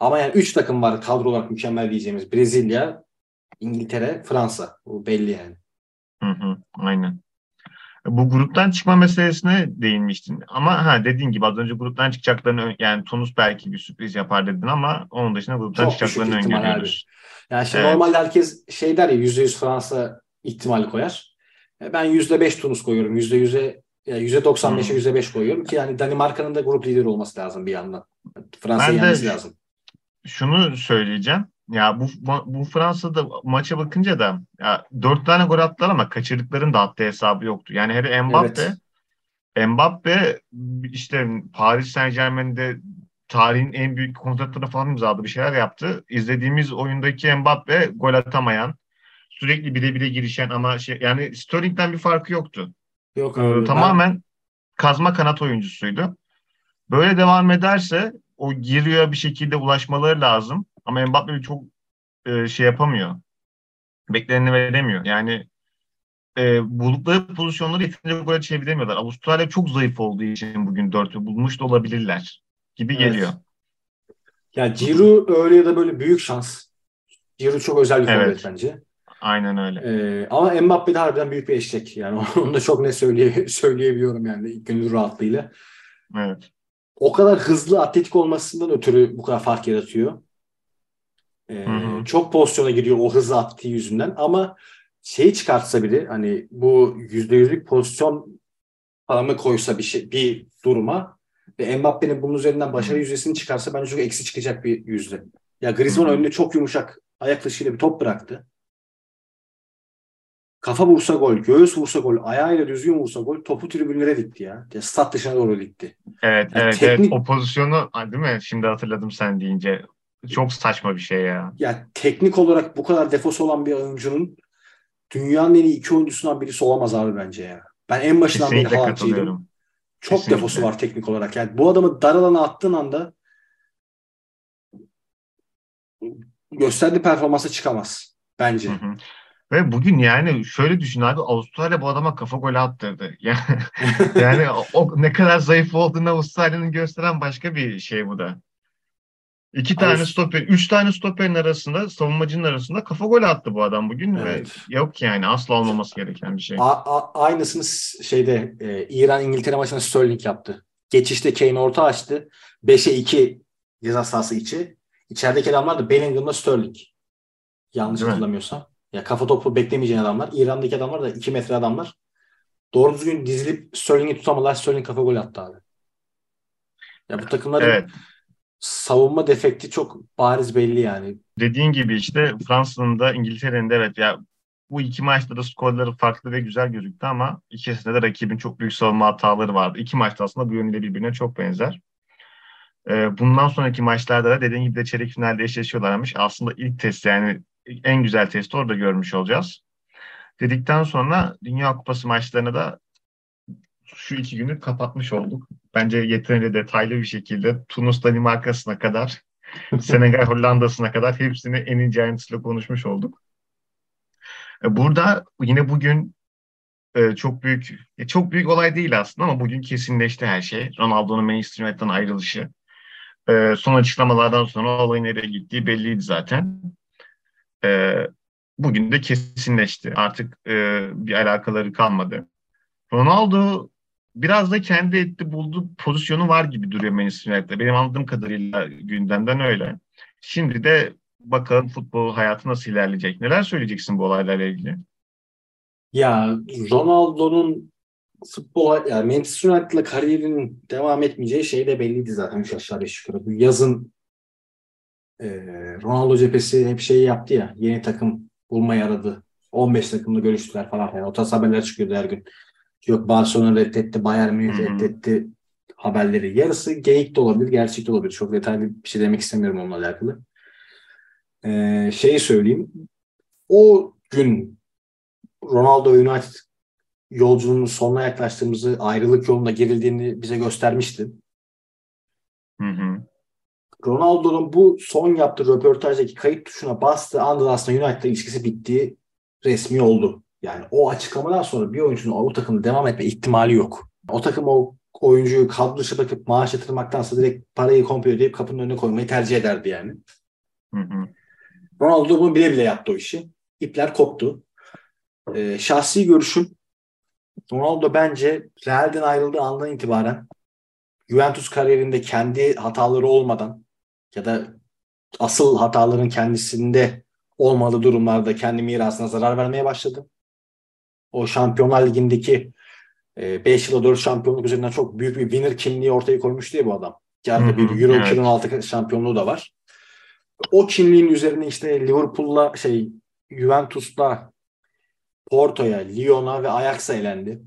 Speaker 3: Ama yani 3 takım var kadro olarak mükemmel diyeceğimiz. Brezilya, İngiltere, Fransa. Bu belli yani.
Speaker 2: Hı hı, aynen. Bu gruptan çıkma meselesine değinmiştin. Ama ha dediğin gibi az önce gruptan çıkacaklarını yani Tunus belki bir sürpriz yapar dedin ama onun dışında gruptan
Speaker 3: Çok
Speaker 2: çıkacaklarını öngörüyoruz.
Speaker 3: Yani şimdi
Speaker 2: Evet.
Speaker 3: normalde herkes şey der ya %100 Fransa ihtimali koyar. E, Ben %5 Tunus koyuyorum. %100'e yani %95'e
Speaker 2: Hmm.
Speaker 3: %5 koyuyorum ki yani Danimarka'nın da grup lideri olması lazım bir yandan. Fransa'yı yenmesi lazım.
Speaker 2: Şunu söyleyeceğim. Ya bu bu Fransa'da maça bakınca da ya dört tane gol attılar ama kaçırdıkların da hatta hesabı yoktu. Yani hele Mbappe Mbappe işte Paris Saint-Germain'de tarihin en büyük kontratları falan imzaladı bir şeyler yaptı. İzlediğimiz oyundaki Mbappe gol atamayan sürekli bire bire girişen ama şey yani Sterling'den bir farkı yoktu.
Speaker 3: Yok
Speaker 2: Ee,
Speaker 3: abi. ben-
Speaker 2: tamamen kazma kanat oyuncusuydu. Böyle devam ederse o giriyor bir şekilde ulaşmaları lazım. Ama Mbappe çok e, şey yapamıyor. Bekleneni veremiyor. Yani e, buldukları pozisyonları yeterince gole çeviremiyorlar. Avustralya çok zayıf olduğu için bugün dörtü bulmuş da olabilirler gibi
Speaker 3: Evet.
Speaker 2: geliyor.
Speaker 3: Ya Giroud öyle ya da böyle büyük şans. Giroud çok özel bir
Speaker 2: Evet.
Speaker 3: forvet bence.
Speaker 2: Aynen öyle.
Speaker 3: Ee, ama Mbappe de harbiden büyük bir eşek. Yani onu da çok net söyleye, söyleyebiliyorum yani gönül rahatlığıyla.
Speaker 2: Evet.
Speaker 3: O kadar hızlı atletik olmasından ötürü bu kadar fark yaratıyor. Ee. Çok pozisyona giriyor o hızlı attığı yüzünden ama şeyi çıkartsa biri hani bu yüzde yüzlük pozisyon paramı koysa bir şey bir duruma ve Mbappe'nin bunun üzerinden başarı yüzdesini çıkarsa bence çok eksi çıkacak bir yüzde. Ya Griezmann önüne çok yumuşak ayak dışıyla bir top bıraktı. Kafa vursa gol, göğüs vursa gol, ayağıyla düzgün vursa gol, topu tribünlere dikti ya. ya stat dışına doğru dikti.
Speaker 2: Evet,
Speaker 3: Ya
Speaker 2: evet,
Speaker 3: teknik-
Speaker 2: evet. O pozisyonu, değil mi? Şimdi hatırladım sen deyince. Çok saçma bir şey ya.
Speaker 3: Ya teknik olarak bu kadar defosu olan bir oyuncunun dünyanın en iyi iki oyuncusundan birisi olamaz abi bence ya. Ben en başından beri
Speaker 2: Kesinlikle
Speaker 3: halkçıydım.
Speaker 2: katılıyorum.
Speaker 3: Çok
Speaker 2: Kesinlikle.
Speaker 3: defosu var teknik olarak. Yani bu adamı dar alana attığın anda gösterdiği performansa çıkamaz bence.
Speaker 2: Hı hı. Ve bugün yani şöyle düşün abi Avustralya bu adama kafa golü attırdı. Yani, yani o ne kadar zayıf olduğunu Avustralya'nın gösteren başka bir şey bu da. İki tane
Speaker 3: Avust-
Speaker 2: stoper, üç tane stoperin arasında, savunmacının arasında kafa golü attı bu adam bugün
Speaker 3: Evet.
Speaker 2: ve yok yani asla olmaması gereken bir şey.
Speaker 3: A- a- aynısını şeyde e, İran-İngiltere maçında Sterling yaptı. Geçişte Kane orta açtı. 5'e 2 ceza sahası içi. İçerideki adamlar da Bellingham'la Sterling. Yanlış
Speaker 2: Değil mi?
Speaker 3: hatırlamıyorsam. Ya kafa topu beklemeyeceğin adamlar. İran'daki adamlar da 2 metre adamlar. Doğru düzgün dizilip Sterling'i tutamadılar. Sterling kafa gol attı abi. Ya bu takımların
Speaker 2: Evet.
Speaker 3: Savunma defekti çok bariz belli yani.
Speaker 2: Dediğin gibi işte Fransa'nın da İngiltere'nin de evet ya bu iki maçta da skorları farklı ve güzel gözüktü ama ikisinde de rakibin çok büyük savunma hataları vardı. İki maçta aslında bu yönüyle birbirine çok benzer. Ee, bundan sonraki maçlarda da dediğin gibi de çeyrek finalde eşleşiyorlarmış. Aslında ilk test yani en güzel testi orada görmüş olacağız. Dedikten sonra Dünya Kupası maçlarını da şu iki günü kapatmış olduk. Bence yeterince detaylı bir şekilde Tunus Danimarka'sına kadar Senegal Hollanda'sına kadar hepsini en ince ayrıntısıyla konuşmuş olduk. E, Burada yine bugün e, çok büyük e, çok büyük olay değil aslında ama bugün kesinleşti her şey. Ronaldo'nun Manchester United'dan ayrılışı. Son açıklamalardan sonra olayın nereye gittiği belliydi zaten. Bugün de kesinleşti. Artık bir alakaları kalmadı. Ronaldo biraz da kendi etti bulduğu pozisyonu var gibi duruyor Manchester United'da. Benim anladığım kadarıyla gündemden öyle. Şimdi de bakalım futbol hayatı nasıl ilerleyecek. Neler söyleyeceksin bu olaylarla ilgili?
Speaker 3: Ya Ronaldo'nun futbol yani Manchester United'la kariyerinin devam etmeyeceği şey de belliydi zaten üç aşağı beş yukarı. Bu yazın e, Ronaldo cephesi hep şey yaptı ya yeni takım bulmayı aradı. 15 takımla görüştüler falan filan. O tarz haberler çıkıyordu her gün. Yok Barcelona reddetti, Bayern Münih
Speaker 2: hı.
Speaker 3: reddetti haberleri. Yarısı geyik de olabilir, gerçek de olabilir. Çok detaylı bir şey demek istemiyorum onunla alakalı. Ee, şeyi söyleyeyim. O gün Ronaldo ve United yolculuğunun sonuna yaklaştığımızı, ayrılık yolunda gerildiğini bize göstermişti.
Speaker 2: Hı hı.
Speaker 3: Ronaldo'nun bu son yaptığı röportajdaki kayıt tuşuna bastığı anda aslında United'la ilişkisi bittiği resmi oldu. Yani o açıklamadan sonra bir oyuncunun o takımda devam etme ihtimali yok. O takım o oyuncuyu kadro dışı bakıp maaş yatırmaktansa direkt parayı komple ödeyip kapının önüne koymayı tercih ederdi yani.
Speaker 2: Hı hı.
Speaker 3: Ronaldo bunu bile bile yaptı o işi. İpler koptu. Ee, şahsi görüşüm Ronaldo bence Real'den ayrıldığı andan itibaren Juventus kariyerinde kendi hataları olmadan ya da asıl hataların kendisinde olmadığı durumlarda kendi mirasına zarar vermeye başladı. O Şampiyonlar Ligi'ndeki 5 yıla 4 şampiyonluk üzerinden çok büyük bir winner kimliği ortaya koymuş diye bu adam.
Speaker 2: Hı,
Speaker 3: bir Euro
Speaker 2: evet.
Speaker 3: 2016 şampiyonluğu da var. O kimliğin üzerine işte Liverpool'la şey Juventus'la Porto'ya, Lyon'a ve Ajax'a elendi.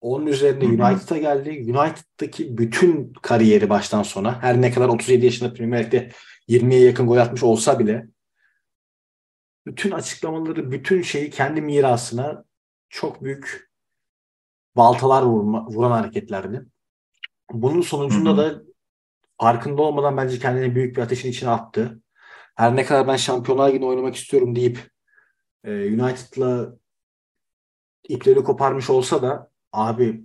Speaker 3: Onun üzerine. United'a geldi. United'daki bütün kariyeri baştan sona her ne kadar 37 yaşında Premier Lig'de 20'ye yakın gol atmış olsa bile bütün açıklamaları, bütün şeyi kendi mirasına çok büyük baltalar vurma, vuran hareketlerdi. Bunun sonucunda da farkında olmadan bence kendini büyük bir ateşin içine attı. Her ne kadar ben Şampiyonlar Ligi'nde oynamak istiyorum deyip e, United'la ipleri koparmış olsa da abi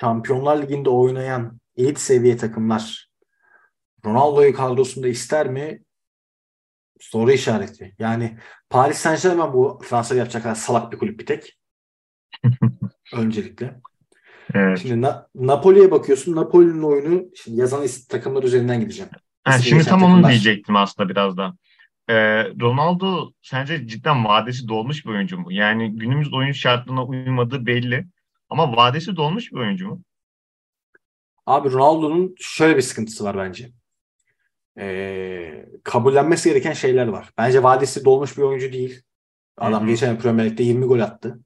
Speaker 3: Şampiyonlar Ligi'nde oynayan elit seviye takımlar Ronaldo'yu kadrosunda ister mi? Soru işareti. Yani Paris Saint-Germain bu Fransa'da yapacak kadar salak bir kulüp bir tek. Öncelikle.
Speaker 2: Evet.
Speaker 3: Şimdi Na- Napoli'ye bakıyorsun. Napoli'nin oyunu şimdi yazan takımlar üzerinden gideceğim.
Speaker 2: Ha, şimdi tam onu
Speaker 3: takımlar.
Speaker 2: diyecektim aslında biraz da. Ee, Ronaldo sence cidden vadesi dolmuş bir oyuncu mu? Yani günümüz oyun şartlarına uymadığı belli. Ama vadesi dolmuş bir oyuncu mu?
Speaker 3: Abi Ronaldo'nun şöyle bir sıkıntısı var bence. Ee, kabullenmesi gereken şeyler var. Bence vadesi dolmuş bir oyuncu değil. Adam
Speaker 2: Hı hı.
Speaker 3: geçen Premier Lig'de 20 gol attı.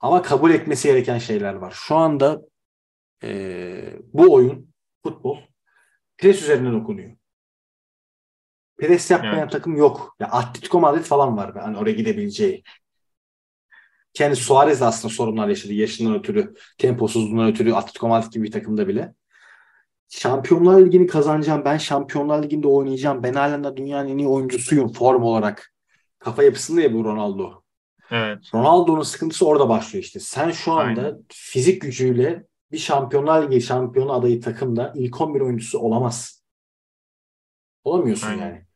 Speaker 3: Ama kabul etmesi gereken şeyler var. Şu anda ee, bu oyun, futbol pres üzerinden okunuyor. Pres yapmayan
Speaker 2: Evet.
Speaker 3: takım yok. Ya Atletico Madrid falan var. Hani oraya gidebileceği. Kendi Suarez de aslında sorunlar yaşadı. Yaşından ötürü, temposuzluğundan ötürü Atletico Madrid gibi bir takımda bile. Şampiyonlar Ligi'ni kazanacağım. Ben Şampiyonlar Ligi'nde oynayacağım. Ben halen de dünyanın en iyi oyuncusuyum form olarak. Kafa yapısında ya bu Ronaldo.
Speaker 2: Evet.
Speaker 3: Ronaldo'nun sıkıntısı orada başlıyor işte. Sen şu anda
Speaker 2: Aynen.
Speaker 3: fizik gücüyle bir Şampiyonlar Ligi şampiyonu adayı takımda ilk 11 oyuncusu olamaz. Olamıyorsun
Speaker 2: Aynen.
Speaker 3: yani.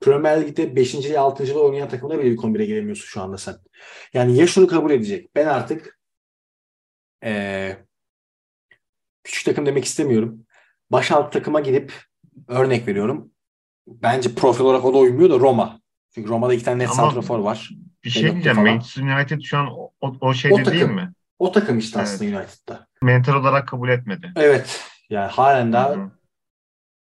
Speaker 3: Premier Lig'de 5. ile 6. oynayan takımda bile ilk 11'e giremiyorsun şu anda sen. Yani ya şunu kabul edecek. Ben artık eee, küçük takım demek istemiyorum. Baş alt takıma gidip örnek veriyorum. Bence profil olarak o da uymuyor da Roma. Çünkü Roma'da iki tane net
Speaker 2: Ama-
Speaker 3: santrafor var.
Speaker 2: Bir şey diyeceğim. Manchester United şu an o, o, şeyde
Speaker 3: O takım.
Speaker 2: değil mi?
Speaker 3: O takım işte
Speaker 2: Evet.
Speaker 3: aslında United'da.
Speaker 2: Mental olarak kabul etmedi.
Speaker 3: Evet. Yani halen daha
Speaker 2: Hı hı.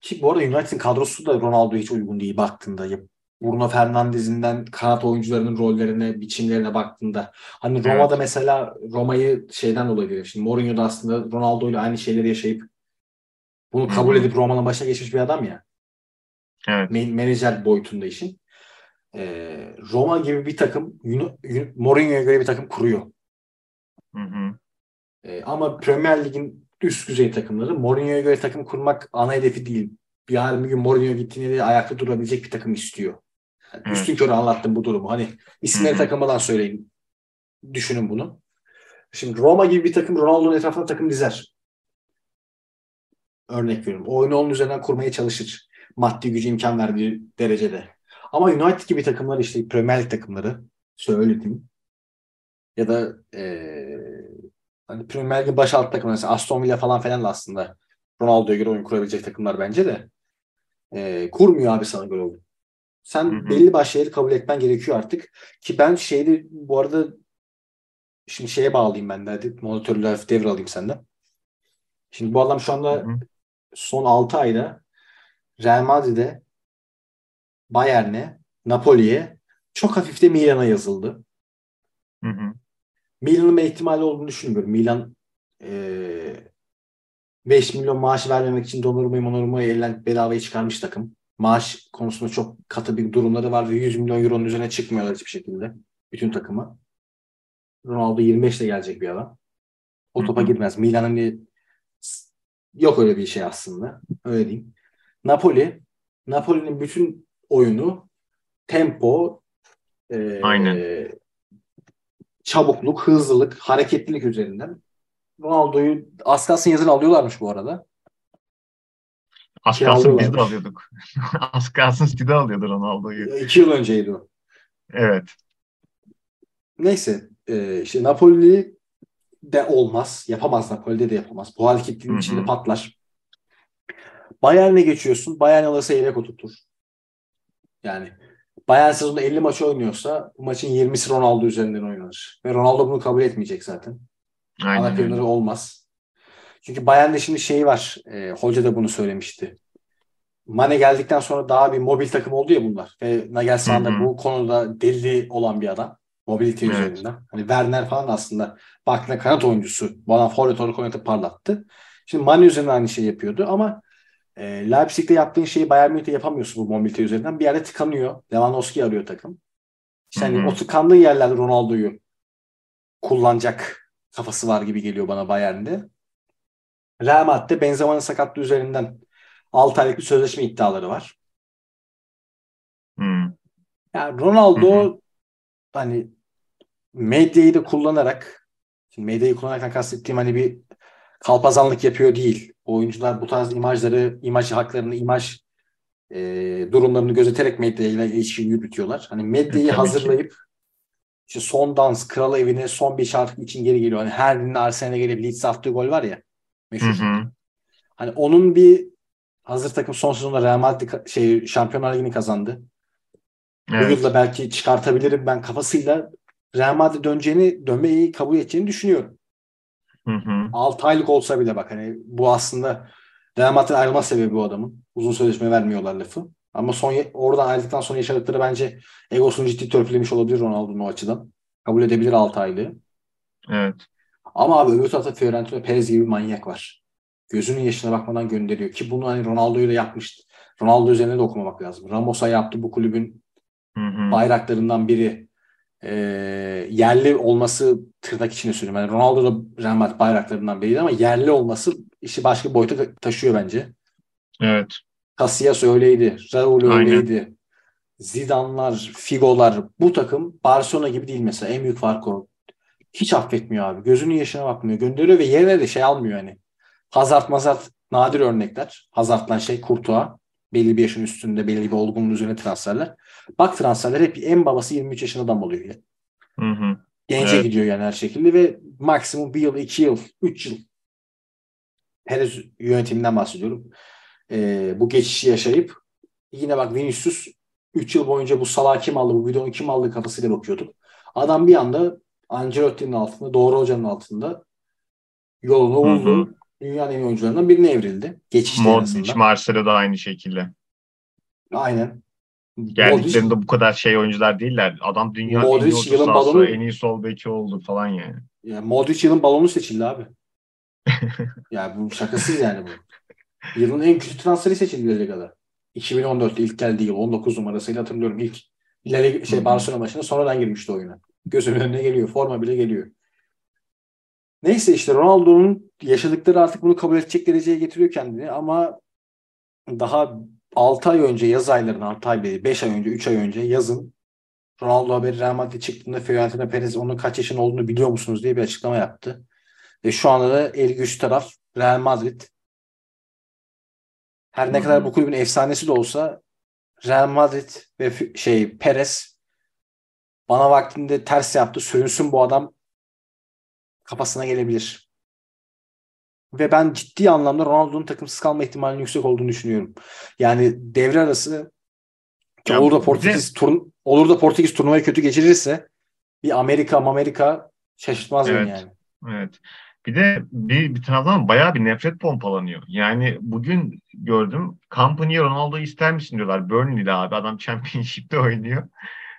Speaker 3: Ki bu arada United'in kadrosu da Ronaldo'ya hiç uygun değil baktığında. Ya Bruno Fernandes'inden kanat oyuncularının rollerine, biçimlerine baktığında. Hani
Speaker 2: Evet.
Speaker 3: Roma'da mesela Roma'yı şeyden dolayı görüyorum. Şimdi Mourinho da aslında Ronaldo ile aynı şeyleri yaşayıp bunu kabul edip Roma'nın başına geçmiş bir adam ya.
Speaker 2: Evet.
Speaker 3: Men- menajer boyutunda işin. Ee, Roma gibi bir takım Mourinho'ya göre bir takım kuruyor.
Speaker 2: Hı hı.
Speaker 3: Ee, ama Premier Lig'in üst düzey takımları Mourinho'ya göre takım kurmak ana hedefi değil. Bir yarın bir gün Mourinho gittiğinde de ayakta durabilecek bir takım istiyor. Yani
Speaker 2: Evet.
Speaker 3: Üstün körü anlattım bu durumu. Hani isimleri takılmadan söyleyin. Düşünün bunu. Şimdi Roma gibi bir takım Ronaldo'nun etrafına takım dizer. Örnek veriyorum. O oyunu onun üzerinden kurmaya çalışır. Maddi gücü imkan verdiği derecede. Ama United gibi takımlar işte Premier Lig takımları söyledim. Ya da eee hani Premier Lig'in baş alt takımı mesela Aston Villa falan falan da aslında Ronaldo'ya göre oyun kurabilecek takımlar bence de. Eee, kurmuyor abi sana göre oyun. Sen
Speaker 2: Hı hı.
Speaker 3: belli başlı şeyleri kabul etmen gerekiyor artık. Ki ben şeyde bu arada şimdi şeye bağlayayım ben de. Hadi monitörle hafif devralayım senden. Şimdi bu adam şu anda
Speaker 2: Hı hı.
Speaker 3: Son 6 ayda Real Madrid'e, Bayern'e, Napoli'ye çok hafif de Milan'a yazıldı.
Speaker 2: Hı hı.
Speaker 3: Milan'ın bir ihtimali olduğunu düşünmüyorum. Milan eee 5 milyon maaş vermemek için Donnarumma'yı Monnarumma'yı elden bedavaya çıkarmış takım. Maaş konusunda çok katı bir durumları var ve 100 milyon euronun üzerine çıkmıyorlar hiçbir şekilde. Bütün takıma. Ronaldo 25 ile gelecek bir adam. O topa girmez. Milan'ın yok öyle bir şey aslında. Öyle diyeyim. Napoli Napoli'nin bütün oyunu tempo eee,
Speaker 2: Aynen.
Speaker 3: çabukluk, hızlılık, hareketlilik üzerinden. Ronaldo'yu az kalsın yazın alıyorlarmış bu arada.
Speaker 2: Az
Speaker 3: Şey
Speaker 2: kalsın biz de alıyorduk. Az kalsın City alıyordu Ronaldo'yu.
Speaker 3: İki yıl önceydi o.
Speaker 2: Evet.
Speaker 3: Neyse e, işte Napoli de olmaz. Yapamaz Napoli'de de yapamaz. Bu hareketliğin içinde patlar. Bayern'e geçiyorsun. Bayern alırsa yedek oturtur. Yani Bayern sezonda 50 maç oynuyorsa bu maçın 20'si Ronaldo üzerinden oynanır. Ve Ronaldo bunu kabul etmeyecek zaten. Ana
Speaker 2: Aynen öyle.
Speaker 3: planları olmaz. Çünkü Bayern'de şimdi şey var. E, hoca da bunu söylemişti. Mane geldikten sonra daha bir mobil takım oldu ya bunlar. Ve Nagelsmann da bu konuda deli olan bir adam. Mobilite
Speaker 2: Evet.
Speaker 3: üzerinden. Hani Werner falan aslında baktığında kanat oyuncusu. Bu adam forvet olarak oynatıp parlattı. Şimdi Mane üzerinden aynı şey yapıyordu ama E, Leipzig'te yaptığın şeyi Bayern Münih'te yapamıyorsun bu mobilite üzerinden. Bir yerde tıkanıyor. Lewandowski arıyor takım. İşte hani o tıkandığı yerlerde Ronaldo'yu kullanacak kafası var gibi geliyor bana Bayern'de. Real Madrid'de Benzema'nın sakatlığı üzerinden 6 aylık bir sözleşme iddiaları var.
Speaker 2: Hmm.
Speaker 3: Yani Ronaldo
Speaker 2: Hı hı.
Speaker 3: hani medyayı da kullanarak şimdi medyayı kullanarak kastettiğim hani bir kalpazanlık yapıyor değil. Oyuncular bu tarz imajları, imaj haklarını, imaj e, durumlarını gözeterek medyayla ilişki yürütüyorlar. Hani medyayı
Speaker 2: tabii ki.
Speaker 3: hazırlayıp işte son dans, kral evine son bir şarkı için geri geliyor. Hani her birinin Arsenal'e gelip Leeds attığı gol var ya
Speaker 2: Hı
Speaker 3: meşhur.
Speaker 2: hı.
Speaker 3: Hani onun bir hazır takım son sezonda Real Madrid şey Şampiyonlar Ligi'ni kazandı. Bu
Speaker 2: Evet.
Speaker 3: yılda belki çıkartabilirim ben kafasıyla Real Madrid döneceğini, dönmeyi kabul edeceğini düşünüyorum.
Speaker 2: Hı hı.
Speaker 3: 6 aylık olsa bile bak hani bu aslında Real Madrid ayrılma sebebi bu adamın. Uzun sözleşme vermiyorlar lafı. Ama son oradan ayrıldıktan sonra yaşadıkları bence egosunu ciddi törpülemiş olabilir Ronaldo'nun o açıdan. Kabul edebilir 6 aylığı.
Speaker 2: Evet.
Speaker 3: Ama abi öbür tarafta Fiorentino Perez gibi bir manyak var. Gözünün yaşına bakmadan gönderiyor. Ki bunu hani Ronaldo'yu da yapmıştı. Ronaldo üzerine de okumamak lazım. Ramos'a yaptı bu kulübün
Speaker 2: Hı hı.
Speaker 3: bayraklarından biri. Ee, yerli olması tırnak içine söylüyorum. Yani Ronaldo da Real Madrid bayraklarından biriydi ama yerli olması işi başka bir boyuta taşıyor bence.
Speaker 2: Evet.
Speaker 3: Casillas öyleydi. Raul
Speaker 2: Aynen.
Speaker 3: öyleydi. Zidane'lar, Figo'lar bu takım Barcelona gibi değil mesela. En büyük fark o. Hiç affetmiyor abi. Gözünün yaşına bakmıyor. Gönderiyor ve yerine de şey almıyor hani. Hazard mazart nadir örnekler. Hazard'dan şey Kurtuğa. Belli bir yaşın üstünde belli bir olgunluğun üzerine transferler. Bak transferler hep en babası 23 yaşında adam oluyor. Ya.
Speaker 2: Hı hı.
Speaker 3: Gence
Speaker 2: Evet.
Speaker 3: gidiyor yani her şekilde ve maksimum bir yıl, iki yıl, üç yıl Perez yönetiminden bahsediyorum. Ee, bu geçişi yaşayıp yine bak Vinicius 3 yıl boyunca bu Salah kim aldı, bu videonu kim aldı kafasıyla bakıyorduk. Adam bir anda Ancelotti'nin altında, Doğru Hoca'nın altında yolunu buldu. Dünyanın en iyi oyuncularından birine evrildi. Geçişte
Speaker 2: Modric. Marcelo da aynı şekilde.
Speaker 3: Aynen.
Speaker 2: Geldiklerinde bu kadar şey oyuncular değiller. Adam dünyanın en iyi
Speaker 3: Modric
Speaker 2: orta sahası,
Speaker 3: balonu-
Speaker 2: en iyi sol beki oldu falan yani.
Speaker 3: Ya Modric yılın balonu seçildi abi. ya bu şakasız yani bu. Yılın en kötü transferi seçildi La Liga'da. 2014'te ilk geldiği yıl 19 numarasıyla hatırlıyorum ilk La Liga, şey. Barcelona maçına sonradan girmişti oyuna. Gözümün önüne geliyor. Forma bile geliyor. Neyse işte Ronaldo'nun yaşadıkları artık bunu kabul edecek dereceye getiriyor kendini ama daha 6 ay önce yaz aylarında 6 ay değil 5 ay önce 3 ay önce yazın Ronaldo haberi Real Madrid çıktığında Fiorentino Perez onun kaç yaşında olduğunu biliyor musunuz diye bir açıklama yaptı. Ve şu anda da el güç taraf Real Madrid. Her ne
Speaker 2: Hı
Speaker 3: kadar bu kulübün efsanesi de olsa Real Madrid ve şey Perez bana vaktinde ters yaptı. Sürünsün bu adam kafasına gelebilir. Ve ben ciddi anlamda Ronaldo'nun takımsız kalma ihtimalinin yüksek olduğunu düşünüyorum. Yani devre arası
Speaker 2: Ya
Speaker 3: olur da
Speaker 2: bir de-
Speaker 3: Portekiz turn olur da Portekiz turnuvayı kötü geçirirse bir Amerika Amerika şaşırtmaz
Speaker 2: Evet.
Speaker 3: yani.
Speaker 2: Evet. Bir de bir, bir taraftan bayağı bir nefret pompalanıyor. Yani bugün gördüm Company'ye Ronaldo'yu ister misin diyorlar. Burnley'de abi adam Championship'te oynuyor.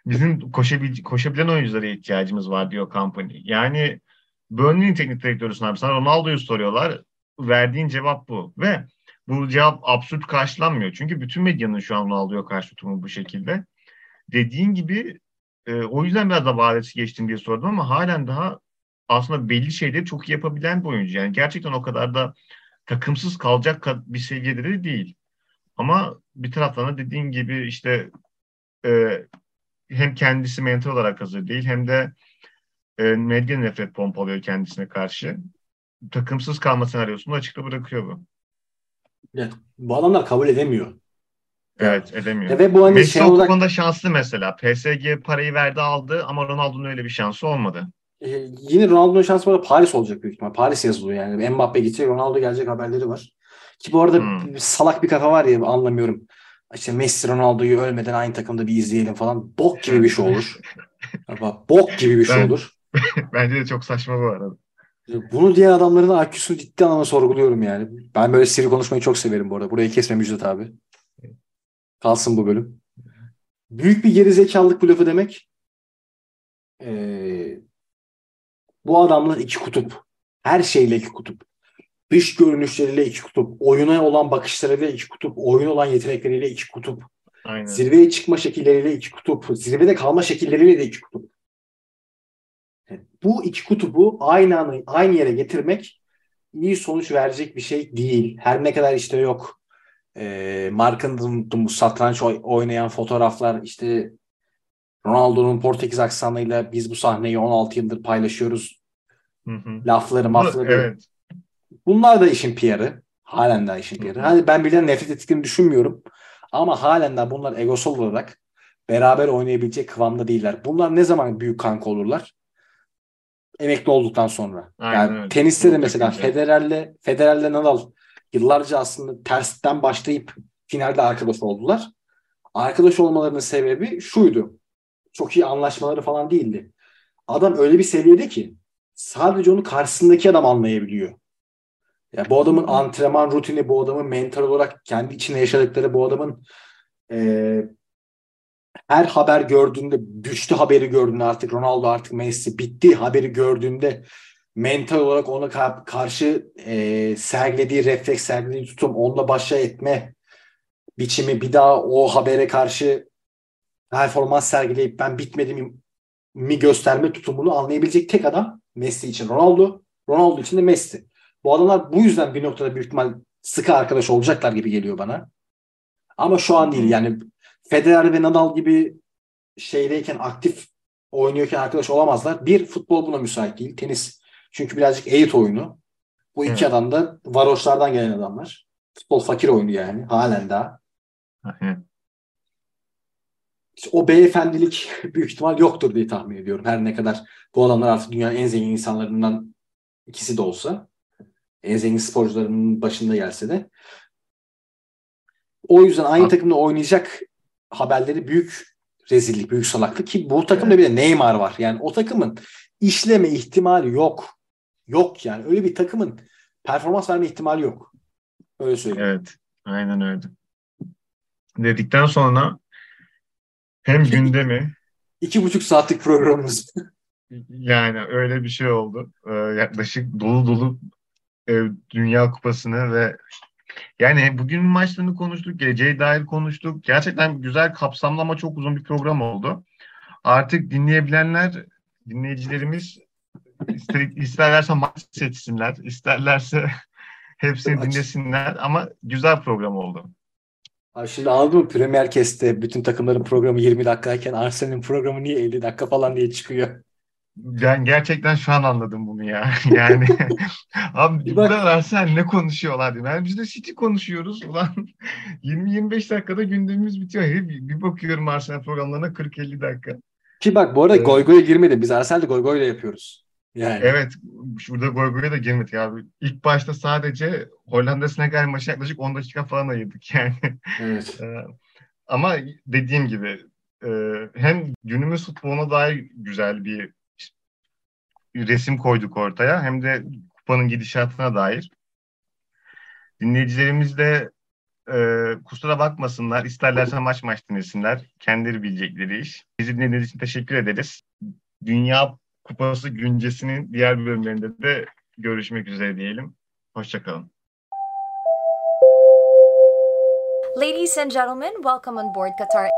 Speaker 2: Bizim koşabil, koşabilen oyunculara ihtiyacımız var diyor Company. Yani Burnley'in teknik direktörüsün abi sana Ronaldo'yu soruyorlar. Verdiğin cevap bu. Ve bu cevap absürt karşılanmıyor. Çünkü bütün medyanın şu an Ronaldo'ya karşı tutumu bu şekilde. Dediğin gibi e, o yüzden biraz da vadesi geçtim diye sordum ama halen daha aslında belli şeyleri çok iyi yapabilen bir oyuncu. Yani gerçekten o kadar da takımsız kalacak bir seviyede de değil. Ama bir taraftan da dediğin gibi işte e, hem kendisi mental olarak hazır değil hem de medya nefret pompalıyor kendisine karşı. Takımsız kalma senaryosunu açıkta bırakıyor bu.
Speaker 3: Evet, bu adamlar kabul edemiyor.
Speaker 2: Evet edemiyor.
Speaker 3: Ve bu hani
Speaker 2: Messi
Speaker 3: şey
Speaker 2: o
Speaker 3: olarak
Speaker 2: konuda şanslı mesela. PSG parayı verdi aldı ama Ronaldo'nun öyle bir şansı olmadı.
Speaker 3: e, yine Ronaldo'nun şansı bu arada Paris olacak büyük ihtimal. Paris yazılıyor yani. Mbappe gidecek, Ronaldo gelecek haberleri var. Ki bu arada
Speaker 2: Hmm.
Speaker 3: salak bir kafa var ya anlamıyorum. İşte Messi Ronaldo'yu ölmeden aynı takımda bir izleyelim falan. Bok gibi bir şey olur. Bak, bok gibi bir şey
Speaker 2: Ben-
Speaker 3: olur.
Speaker 2: Bence de çok saçma bu arada.
Speaker 3: Bunu diyen adamların IQ'sunu ciddi anlamda sorguluyorum yani. Ben böyle sivri konuşmayı çok severim bu arada. Burayı kesme Müjdat abi. Kalsın bu bölüm. Büyük bir gerizekalılık bu lafı demek. Ee, bu adamlar iki kutup. Her şeyle iki kutup. dış görünüşleriyle iki kutup, oyuna olan bakışlarıyla iki kutup, oyun olan yetenekleriyle iki kutup,
Speaker 2: Aynen.
Speaker 3: zirveye çıkma şekilleriyle iki kutup, zirvede kalma şekilleriyle de iki kutup. Bu iki kutubu aynı anı, aynı yere getirmek iyi sonuç verecek bir şey değil. Her ne kadar işte yok e, bu satranç oy- oynayan fotoğraflar işte Ronaldo'nun Portekiz aksanıyla biz bu sahneyi 16 yıldır paylaşıyoruz
Speaker 2: Hı hı.
Speaker 3: lafları mafları.
Speaker 2: Evet.
Speaker 3: Bunlar da işin PR'ı. Halen daha işin PR'ı. Hani ben birilerine nefret ettiklerini düşünmüyorum. Ama halen daha bunlar egosal olarak beraber oynayabilecek kıvamda değiller. Bunlar ne zaman büyük kanka olurlar? Emekli olduktan sonra.
Speaker 2: Aynen
Speaker 3: yani
Speaker 2: öyle.
Speaker 3: teniste de mesela. Federer'le Federer'le Nadal yıllarca aslında tersten başlayıp finalde arkadaş oldular. Arkadaş olmalarının sebebi şuydu. Çok iyi anlaşmaları falan değildi. Adam öyle bir seviyede ki sadece onu karşısındaki adam anlayabiliyor. Ya bu adamın antrenman rutini, bu adamın mental olarak kendi içinde yaşadıkları, bu adamın eee, her haber gördüğünde, güçlü haberi gördüğünde artık Ronaldo artık Messi bitti haberi gördüğünde mental olarak ona ka- karşı eee, sergilediği refleks, sergilediği tutum, onunla başa etme biçimi bir daha o habere karşı performans sergileyip ben bitmedim mi gösterme tutumunu anlayabilecek tek adam Messi için Ronaldo, Ronaldo için de Messi. Bu adamlar bu yüzden bir noktada büyük ihtimal sıkı arkadaş olacaklar gibi geliyor bana. Ama şu an değil yani Federer ve Nadal gibi şeydeyken aktif oynuyorken arkadaş olamazlar. Bir futbol buna müsait değil. Tenis çünkü birazcık eğit oyunu. Bu iki
Speaker 2: Evet.
Speaker 3: adam da varoşlardan gelen adamlar. Futbol fakir oyunu yani halen daha. İşte o beyefendilik büyük ihtimal yoktur diye tahmin ediyorum. Her ne kadar bu adamlar artık dünyanın en zengin insanlarından ikisi de olsa. En zengin sporcularının başında gelse de. O yüzden aynı takımda oynayacak haberleri büyük rezillik, büyük salaklık ki bu takımda bir de Neymar var. Yani o takımın işleme ihtimali yok. Yok yani. Öyle bir takımın performans verme ihtimali yok. Öyle söyleyeyim.
Speaker 2: Evet. Aynen öyle. Dedikten sonra hem gündemi
Speaker 3: İki buçuk saatlik programımız.
Speaker 2: yani öyle bir şey oldu. Ee, yaklaşık dolu dolu e, Dünya Kupası'nı ve yani bugün maçlarını konuştuk, geleceğe dair konuştuk. Gerçekten güzel, kapsamlı ama çok uzun bir program oldu. Artık dinleyebilenler, dinleyicilerimiz ister, isterlerse maç seçsinler, isterlerse hepsini dinlesinler ama güzel program oldu.
Speaker 3: Abi şimdi anladın mı? Premier Kest'te bütün takımların programı 20 dakikayken Arsenal'in programı niye 50 dakika falan diye çıkıyor?
Speaker 2: Ben gerçekten şu an anladım bunu ya. Yani abi
Speaker 3: Bir
Speaker 2: bu
Speaker 3: bak-
Speaker 2: kadar Arsenal ne konuşuyorlar diye. Yani biz de City konuşuyoruz. Ulan 20-25 dakikada gündemimiz bitiyor. Bir, bir bakıyorum Arsenal programlarına 40-50 dakika.
Speaker 3: Ki bak bu arada
Speaker 2: Evet.
Speaker 3: goy goya girmedi. Biz Arsenal'de goy goyla yapıyoruz. Yani.
Speaker 2: Evet şurada gol gole de girmedik abi. İlk başta sadece Hollanda Senegal maçı yaklaşık 10 dakika falan ayırdık yani.
Speaker 3: Evet.
Speaker 2: Ee, Ama dediğim gibi e, hem günümüz futboluna dair güzel bir resim koyduk ortaya hem de kupanın gidişatına dair. Dinleyicilerimiz de e, kusura bakmasınlar. İsterlerse maç maç dinlesinler. Kendileri bilecekleri iş. Bizi dinlediğiniz için teşekkür ederiz. Dünya Kupası güncesinin diğer bölümlerinde de görüşmek üzere diyelim. Hoşçakalın.
Speaker 1: Ladies and gentlemen, welcome on board Qatar